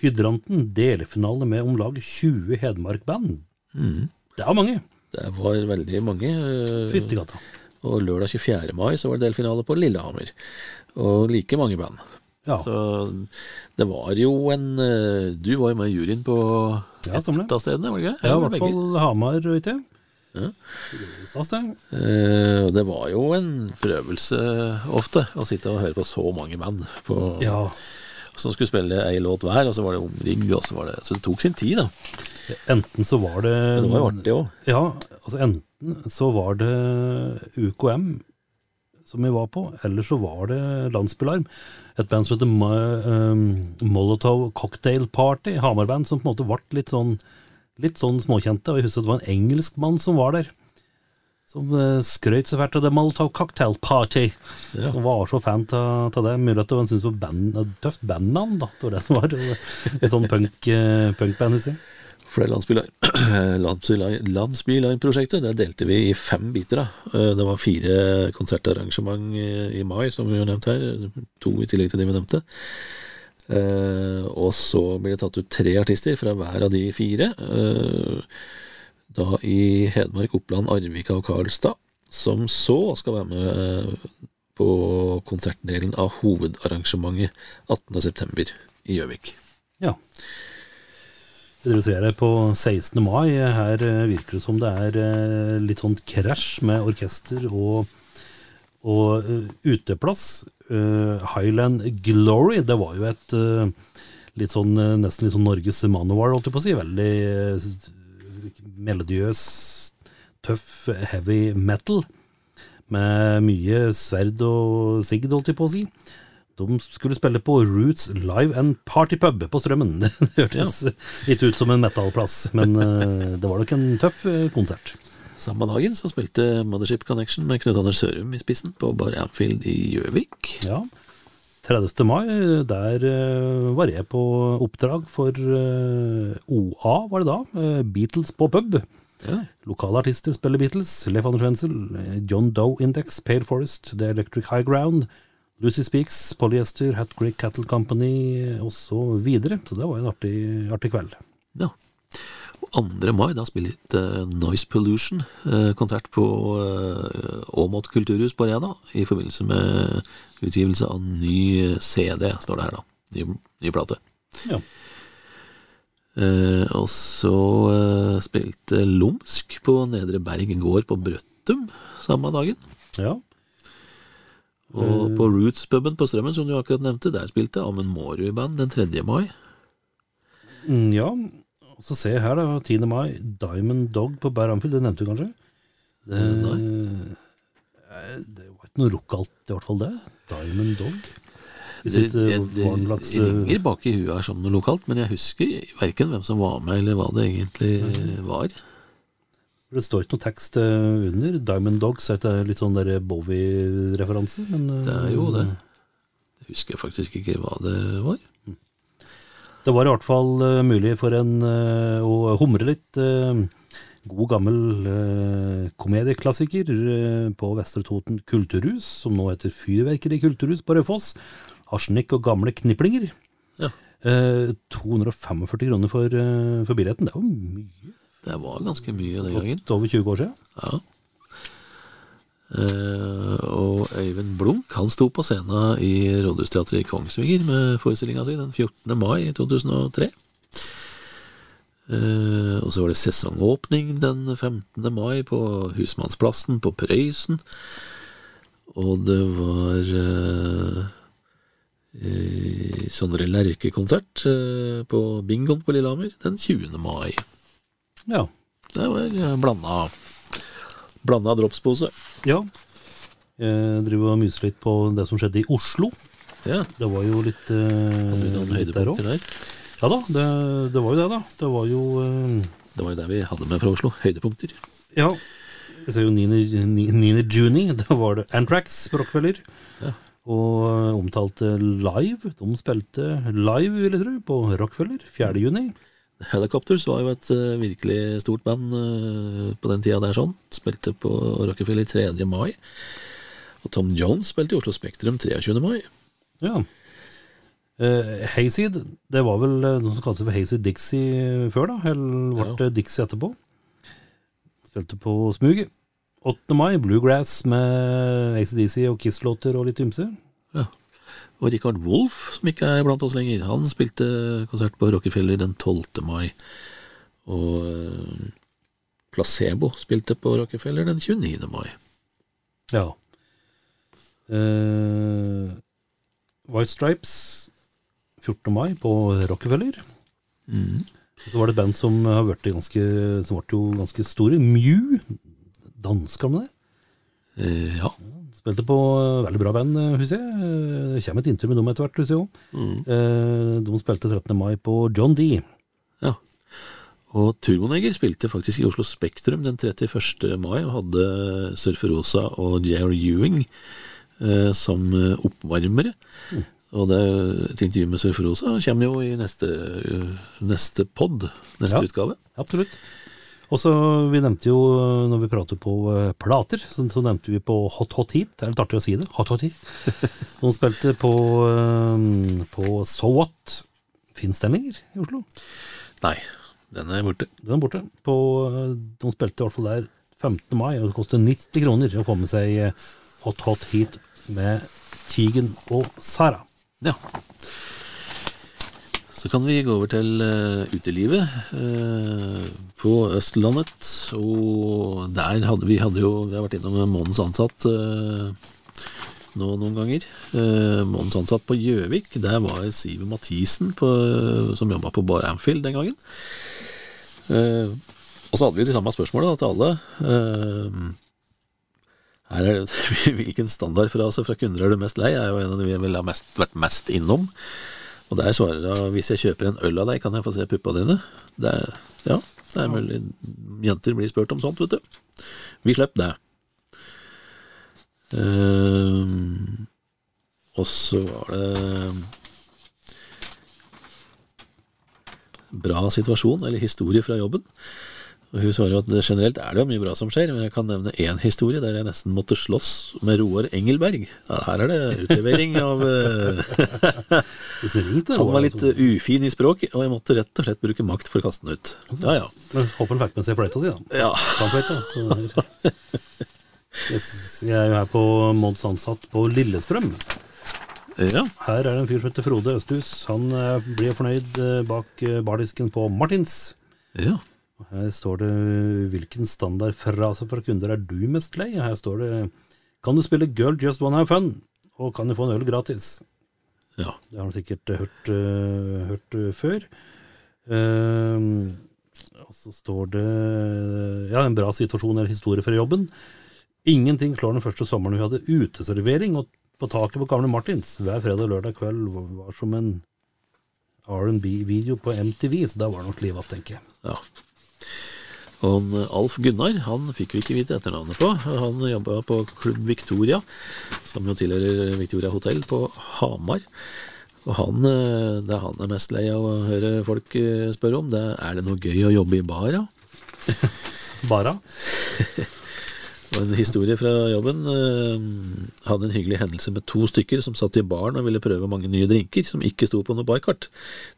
Hydranten. Delfinale med om lag 20 Hedmark-band. Mm. Det var mange. Det var veldig mange. eh, Fyttegata. Og lørdag 24. mai så var det delfinale på Lillehammer. Og like mange band. Ja. Så det var jo en eh, Du var jo med i juryen på Ja, et av stedene, var det ikke? Ja, i hvert fall Hamar, vet jeg. Ja. Det. Eh, det var jo en prøvelse ofte å sitte og høre på så mange band på, Ja. som skulle spille ei låt hver, og så var det omring, og så var det Så det tok sin tid, da. Enten så var det Men det var jo artig òg. Ja, altså enten så var det UKM som vi var på, eller så var det Landsbylarm. Et band som heter um, Molotov Cocktail Party, Hamar-band, som på en måte ble litt sånn, litt sånn småkjente. Og jeg husker det var en engelskmann som var der. Som uh, skrøt så fælt av det Molotov Cocktail Party. Ja. Som var så fan av det. Mulig at en synes det var band, et tøft bandnavn, da. Det var det som var. Et sånn punk, uh, punkband, husker jeg. For det Landsbylarm- Landsbylarm-prosjektet (clears throat) det delte vi i fem biter. da. Eh, Det var fire konsertarrangement i mai, som vi har nevnt her. To i tillegg til de vi nevnte. Eh, og så blir det tatt ut tre artister fra hver av de fire. Eh, da i Hedmark, Oppland, Arvika og Karlstad. Som så skal være med eh, på konsertdelen av hovedarrangementet 18.9. i Gjøvik. Ja. Dere ser det på 16. mai. Her virker det som det er litt sånn krasj med orkester og, og eh, uteplass. Eh, Highland Glory, det var jo et eh, litt sånn, nesten litt sånn Norges Manowar, holdt jeg på å si. Veldig melodiøs, tøff, heavy metal. Med mye sverd og sigd, holdt jeg på å si. De skulle spille på Roots Live and Party Pub på Strømmen. (laughs) Det hørtes litt ut som en metallplass, men det var nok en tøff konsert. Samme dagen så spilte Mothership Connection med Knut Anders Sørum i spissen på Bar Amfield i Gjøvik. Ja. 30. mai, der eh, var jeg på oppdrag for eh, OA, var det da. eh, Beatles på pub. Ja. Lokale artister spiller Beatles. Leif Anders Wenzel, John Doe Index, Pale Forest, The Electric High Ground, Lucy Speaks, Polyester, Hat Creek Cattle Company osv. Så, videre. så det var en artig, artig kveld. Ja. Og 2. mai da spilte Noise Pollution eh, konsert på eh, Åmot kulturhus på Rena i forbindelse med utgivelse av ny CD, står det her da. Ny, ny plate. Ja. Eh, og så eh, spilte Lumsk på Nedre Berg gård på Brøttum samme dagen. ja. Og på Roots-puben på Strømmen, som du akkurat nevnte, der spilte Amund Mårud i band den 3. mai. Mm, ja. Og så ser jeg her, da. 10. mai, Diamond Dog på Bær Amfield. Det nevnte du kanskje? Det, eh, det var ikke noe rockalt, i hvert fall det. Diamond Dog. I Det, det, eh, det eh, ringer bak i huet her som noe lokalt, men jeg husker verken hvem som var med, eller hva det egentlig var. Det står ikke noe tekst eh, under. Diamond Dogs er det litt sånn der Bowie-referanse. eh, Det er jo det. Jeg husker faktisk ikke hva det var. Det var i hvert fall uh, mulig for en uh, å humre litt. Uh, god gammel komedieklassiker på Vestre Toten kulturhus, som nå heter Fyrverkeri kulturhus på Raufoss. Arsenikk og gamle kniplinger. Ja. Eh, 245 kroner for, for billetten. Det jo mye. Det var ganske mye den gangen. Godt over 20 år siden. Ja. Eh, og Øyvind Blunk han sto på scenen i Rådhusteatret i Kongsvinger med forestillinga si den 14. mai 2003. Eh, og så var det sesongåpning den 15. mai på Husmannsplassen på Prøysen. Og det var eh, Sondre Lerche-konsert eh, på Bingoen på Lillehammer den 20. mai. Ja. Det var eh, blanda, blanda dropspose. ja. Jeg driver og myser litt på det som skjedde i Oslo. Ja, Det var jo litt, eh, litt der òg. Ja da, det, det var jo det, da. Det var jo eh, Det var jo det vi hadde med fra Oslo. Høydepunkter. Ja. Jeg ser jo 9. juni, (laughs) da var det Antrax på Rockefeller. Ja. Og eh, omtalte live. De spilte live, vil jeg tro, på Rockefeller 4. juni. Helicopters var jo et uh, virkelig stort band uh, på den tida der sånn. Spilte på Rockefeller 3. mai. Og Tom Jones spilte i Oslo Spektrum 23. mai. Ja. Uh, Hayseed, det var vel noen noe som seg for Hayseed Dixie før, da. Eller ble det Dixie etterpå? Spilte på Smuget. 8. mai, Bluegrass med ACDC og Kiss-låter og litt ymse. Og Richard Wolff, som ikke er blant oss lenger, han spilte konsert på Rockefeller den 12. mai. Og eh, Placebo spilte på Rockefeller den 29. mai. Ja. Uh, White Stripes 14. mai på Rockefeller. Mm. Så var det et band som har vært ganske Som ble jo ganske store. Mew. Dansker med det. Eh, ja. Spilte på eh, veldig bra band, eh, husker jeg. Det kommer et intervju med dem etter hvert, husker jeg. Mm. De spilte 13. mai på John D. Ja. Og Turboneger spilte faktisk i Oslo Spektrum den 31. mai og hadde Surfer Rosa og J.R. Ewing eh, som oppvarmere. oppvarmere. Og det, et intervju med Surfer Rosa kommer jo i neste, neste pod, neste Ja. utgave. Absolutt. Og så, Vi nevnte jo, eh, når vi prater på eh, plater, så, så nevnte vi på Hot Hot Heat. Det er litt artig å si det. Hot Hot Heat. (laughs) De spilte på, eh, på So What. Fins den lenger i Oslo? Nei, den er borte. Den er borte. På, de spilte i hvert fall der 15. mai, og det koster 90 kroner å få med seg Hot Hot Heat med Tigen og Sara. Ja. Så kan vi gå over til eh, utelivet eh, på Østlandet. Og der hadde vi hadde jo Vi har vært innom Månens ansatt eh, nå noen ganger. Månens ansatt på Gjøvik, der var Siv Mathisen på, som jobba på Bar Amfield den gangen. Og så hadde vi de samme spørsmålet til alle. Her er det, (laughs) Hvilken standardfrase fra kunder er du mest lei? er jo en av de vi ville ha mest, vært mest innom. Og der svarer hun hvis jeg kjøper en øl av deg, kan jeg få se puppa dine? Det er, ja, det er mulig jenter blir spurt om sånt, vet du. vi slipper det. Uh, og så var det bra situasjon, eller historie fra jobben. Hun svarer at generelt er det jo mye bra som skjer, men jeg kan nevne én historie der jeg nesten måtte slåss med Roar Engelberg. Ja, her er det utlevering av eh, (laughs) Han var litt ufin i språk, og jeg måtte rett og slett bruke makt for å kaste den ut. Ja ja. Men Håper han fikk med seg fløyta si, da. Ja. Jeg er jo her på Mods ansatt på Lillestrøm. ja. Her er det en fyr som heter Frode Østhus. Han eh, blir fornøyd eh, bak bardisken på Martins. ja. Her står det 'Hvilken standardfrase fra kunder er du mest lei?' Her står det 'Kan du spille Girl Just Wanna Have Fun?' Og kan du få en øl gratis? ja. Det har du sikkert eh, hørt, uh, hørt eh, før. Uh, og så står det Ja, en bra situasjon eller historie fra jobben. Ingenting slår den første sommeren vi hadde uteservering og på taket på gamle Martins. Hver fredag og lørdag kveld var var som en R&B-video på MTV, så da var det nok liv igjen, tenker jeg. ja. Og han, eh, Alf Gunnar han fikk vi ikke vite etternavnet på. Han jobba på Klubb Victoria, som jo tilhører Victoria hotell på Hamar. Og han, eh, det han er mest lei av å høre folk eh, spørre om, det er det noe gøy å jobbe i bar, ja? (laughs) Bara? (laughs) Og en historie fra jobben eh, hadde en hyggelig hendelse med to stykker som satt i baren og ville prøve mange nye drinker som ikke sto på noe barkart.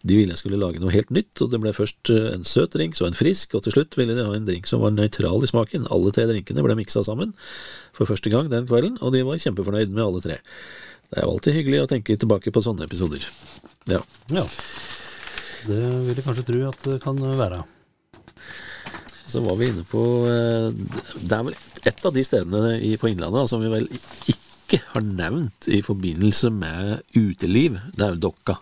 De ville jeg skulle lage noe helt nytt, og det ble først eh, en søt drink, så en frisk, og til slutt ville de ha en drink som var nøytral i smaken. Alle tre drinkene ble miksa sammen for første gang den kvelden, og de var kjempefornøyd med alle tre. Det er jo alltid hyggelig å tenke tilbake på sånne episoder. Ja. Ja. Det vil jeg kanskje tro at det kan være. Så var vi inne på eh, Det er vel et av de stedene i, på Innlandet som vi vel ikke har nevnt i forbindelse med uteliv. Det er jo Dokka.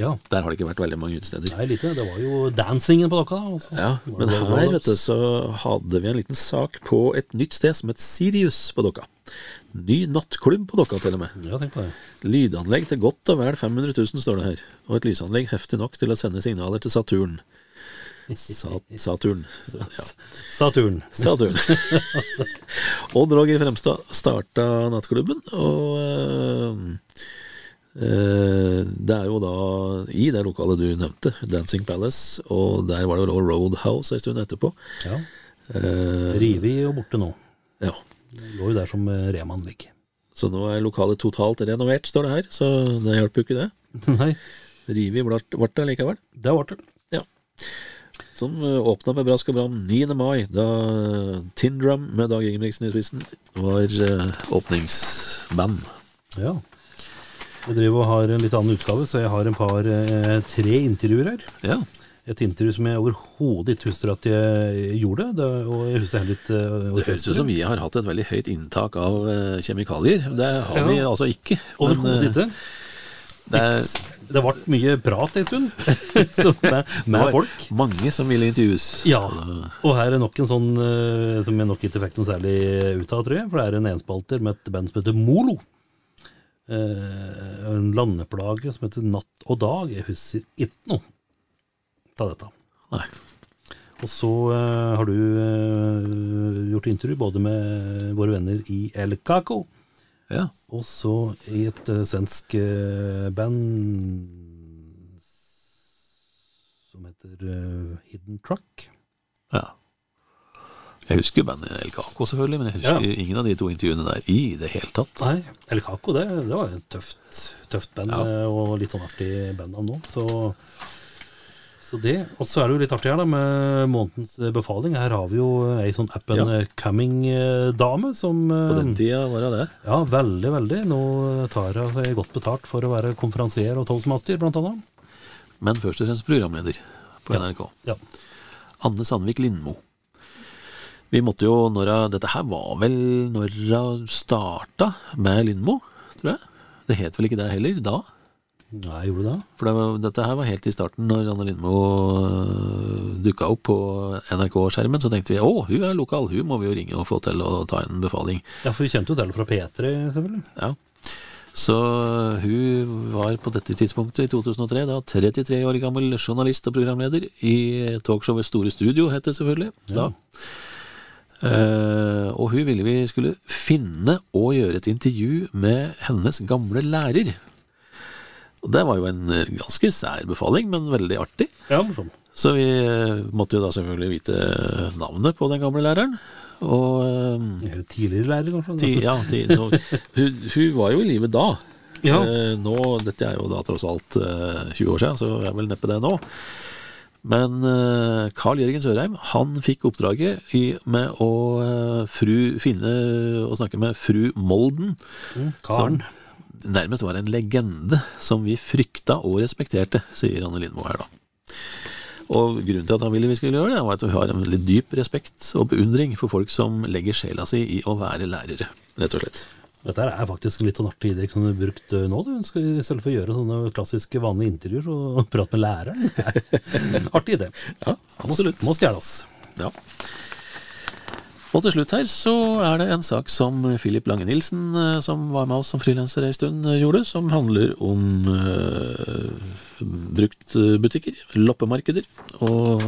Ja. Der har det ikke vært veldig mange utesteder. Nei, lite. Det var jo dancingen på dokka. Altså. Ja, Men her vet du, så hadde vi en liten sak på et nytt sted som het Sirius på Dokka. Ny nattklubb på Dokka, til og med. Ja, tenk på det. Lydanlegg til godt og vel 500 000, står det her. Og et lysanlegg heftig nok til å sende signaler til Saturn. Sa Saturn. Ja. Saturn. Saturn. (laughs) Odd Roger Fremstad starta nattklubben, og eh, eh, det er jo da i det lokalet du nevnte, Dancing Palace, og der var det vel også Roadhouse en stund etterpå. Ja. Uh, Rivi og borte nå. ja. Det lå jo der som eh, Reman ligger. Så nå er lokalet totalt renovert, står det her, så det hjelper jo ikke det. (laughs) Nei, Rivi ble det likevel. det ble det. Ja. Som åpna med brask og bram 9. mai, da Tindrum med Dag Ingebrigtsen i spissen var eh, åpningsband. Ja. Jeg driver og har en litt annen utgave, så jeg har en par, eh, tre intervjuer her. Ja. Et intervju som jeg overhodet ikke husker at jeg gjorde, det, og jeg husker heller ikke eh, Det høres ut som vi har hatt et veldig høyt inntak av eh, kjemikalier. Det har Ja. vi altså ikke. Overhodet eh, ikke. Det Det ble mye prat en stund (laughs) så med, med folk. mange som ville intervjues. Ja, og her er nok en sånn eh, som jeg nok ikke fikk noe særlig ut av, tror jeg. For det er en enspalter med et band som heter Molo. Eh, en landeplage som heter Natt og Dag. Jeg husker ikke noe av dette. Nei. Og så uh, har du uh, gjort intervju både med våre venner i El Caco, Ja. og så i et uh, svensk uh, band som heter uh, Hidden Truck. ja. Jeg husker bandet El Caco, selvfølgelig, men jeg husker ingen av de to intervjuene der i det hele tatt. Nei, El Caco, det, det var et tøft, tøft band, Ja. og litt sånn artig bandnavn nå. Så, så det. Og så er det jo litt artig her da med månedens eh, befaling. Her har vi jo ei sånn up and Ja. coming-dame som eh, På den tida var det det. Ja, veldig, veldig. Nå tar hun godt betalt for å være konferansier og toastmaster, blant annet. Men først og fremst programleder på NRK. Ja. Anne Sandvik Lindmo. Vi måtte jo, når Dette her var vel når hun starta med Lindmo, tror jeg. Det het vel ikke det heller da? Nei, gjorde det? For det var, dette her var helt i starten, når Anne Lindmo dukka opp på NRK-skjermen. Så tenkte vi å, hun er lokal, hun må vi jo ringe og få til å ta en befaling. Ja, for vi kjente jo til henne fra P3, selvfølgelig. Ja. Så hun var på dette tidspunktet, i 2003, da 33 år gammel journalist og programleder i talkshowet Store Studio, het det selvfølgelig. Da. Uh, og hun ville vi skulle finne og gjøre et intervju med hennes gamle lærer. Og Det var jo en eh, ganske sær befaling, men veldig artig. Ja, morsom. Så vi eh, måtte jo da selvfølgelig vite navnet på den gamle læreren. Og eh, Eller Tidligere lærer, kanskje? ti, ja, ti, nå, hun, hun var jo i live da. Ja. Eh, nå, dette er jo da tross alt eh, 20 år siden, så jeg er vel neppe det nå. Men eh, Carl Jørgen Sørheim han fikk oppdraget i, med å eh, fru, finne og snakke med fru Molden. Karen. Som nærmest var en legende som vi frykta og respekterte, sier Anne Lindmo her, da. Og grunnen til at han ville vi skulle gjøre det, var at vi har en veldig dyp respekt og beundring for folk som legger sjela si i å være lærere, rett og slett. Dette er faktisk litt sånn artig idé som du brukt eh, nå. Du skal I stedet for å gjøre sånne klassiske vanlige intervjuer, og (laughs) prate med læreren. artig idé. Ja, absolutt. Må stjeles. Ja. Og til slutt her så er det en sak som Philip Lange Nilsen, eh, som var med oss som frilanser en stund, eh, gjorde, som handler om uh, bruktbutikker, loppemarkeder. Og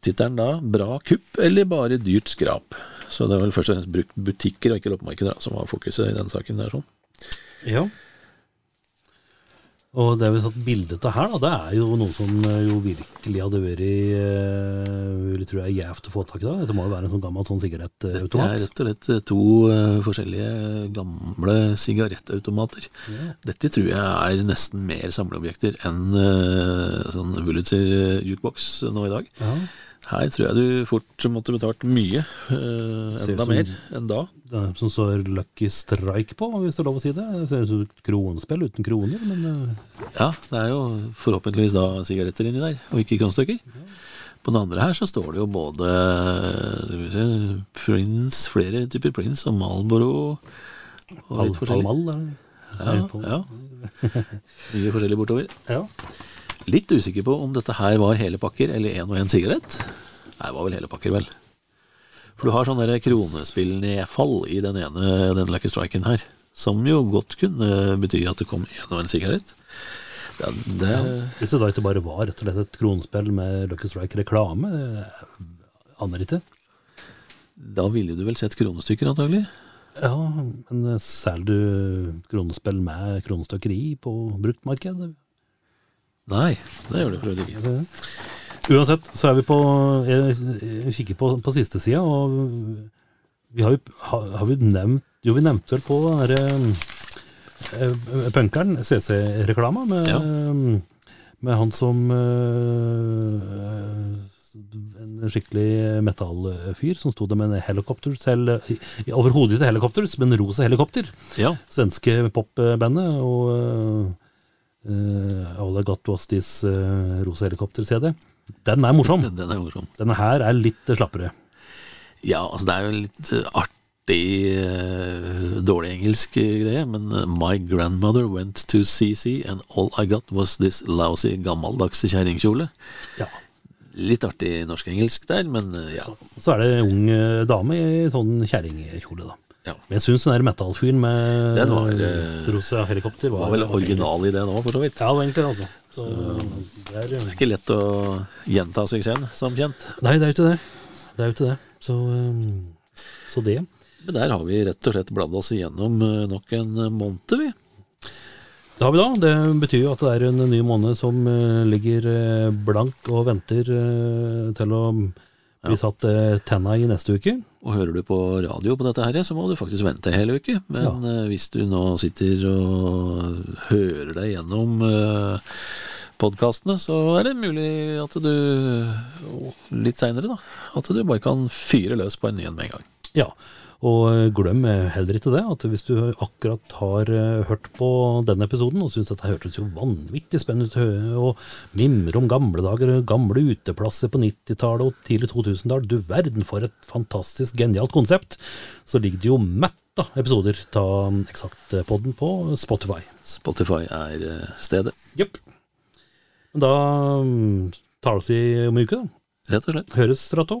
tittelen da 'Bra kupp eller bare dyrt skrap'. Så det er vel først og fremst brukt butikker og ikke loppemarkeder da, som var fokuset i den saken. der sånn. Ja. Og det vi har satt bilde av her, da, det er jo noe som eh, jo virkelig hadde vært eh, vil jeg er gjevt å få tak i. da. Det må jo være en sånn gammel sånn sigarettautomat? Det er rett og slett to eh, forskjellige gamle sigarettautomater. Dette tror jeg er nesten mer samleobjekter enn sånn Wulitzer jukebox nå i dag. Ja. Her tror jeg du fort måtte betalt mye, eh, Ser enda mer enn da. Det er som står Lucky Strike på, hvis det er lov å si det. Det ser ut som et kronespill uten kroner, men eh, Ja, det er jo forhåpentligvis da sigaretter inni der, og ikke kronestykker. På den andre her så står det jo både skal se, Prince, flere typer Prince og Malboro og litt forskjellig. Palmal. Ja, ja. (laughs) Mye forskjellig bortover. Ja. Litt usikker på om dette her var hele pakker eller én og én sigarett. Nei, det var vel hele pakker, vel. For du har sånn der kronespillnedfall i den ene den Lucky Striken her, som jo godt kunne bety at det kom én og en sigarett. Ja, det, Hvis det da ikke bare var rett og slett et kronespill med Lucky Strike-reklame, aner ikke. Da ville du vel sett kronestykker, antagelig? Ja, men selger du kronespill med kronestykkeri på bruktmarked? Nei, det gjør det for ikke. Uansett, så er vi på Jeg jeg kikker på, på siste sida, og vi har jo har, har vi nevnt Jo, vi nevnte vel på den derre eh, punkeren, CC-reklama, med, Ja. med han som eh, En skikkelig metallfyr som sto der med en helikopter til Overhodet ikke helikopter, men rosa helikopter. Ja, Svenske popbandet. Og uh, All I Got Was This eh, rosa helikopter-CD. Den er morsom. (laughs) den er morsom. Denne her er litt slappere. Ja, altså det er jo litt eh, artig, eh, dårlig engelsk eh, greie, men eh, My grandmother went to CC and all I got was this lousy gammeldagse kjerringkjole. Ja. Litt artig norsk-engelsk der, men eh, ja. Så er det ung eh, dame i sånn kjerringkjole, da. Ja. Men jeg syns den der metallfyren med Den var, eh, rosa helikopter var, var vel original i det nå, for så vidt. Ja, det var egentlig altså. Så, det er, Det er ikke lett å gjenta suksessen, som kjent. nei, det er jo ikke det. Det er jo ikke det. Så, eh, så det. Men der har vi rett og slett bladd oss igjennom eh, nok en eh, måned, vi. Det har vi da. Det betyr jo at det er en ny måned som eh, ligger eh, blank og venter eh, til å bli satt eh, tenna i neste uke. Og hører du på radio på dette her, så må du faktisk vente hele uke. Men Ja. eh, hvis du nå sitter og hører deg gjennom uh, podkastene, så er det mulig at du litt seinere, da, at du bare kan fyre løs på en ny en med en gang. Ja, og eh, glem heller ikke det, at hvis du akkurat har eh, hørt på denne episoden og syns dette hørtes jo vanvittig spennende ut, og mimrer om gamle dager, gamle uteplasser på 90-tallet og tidlig 2000-tall, du verden for et fantastisk genialt konsept, så ligger det jo mett av episoder av Eksakt-podden på Spotify. Spotify er eh, stedet, Jepp. Da mm, tar det oss i om en uke, da. rett og slett. Høres, Strato.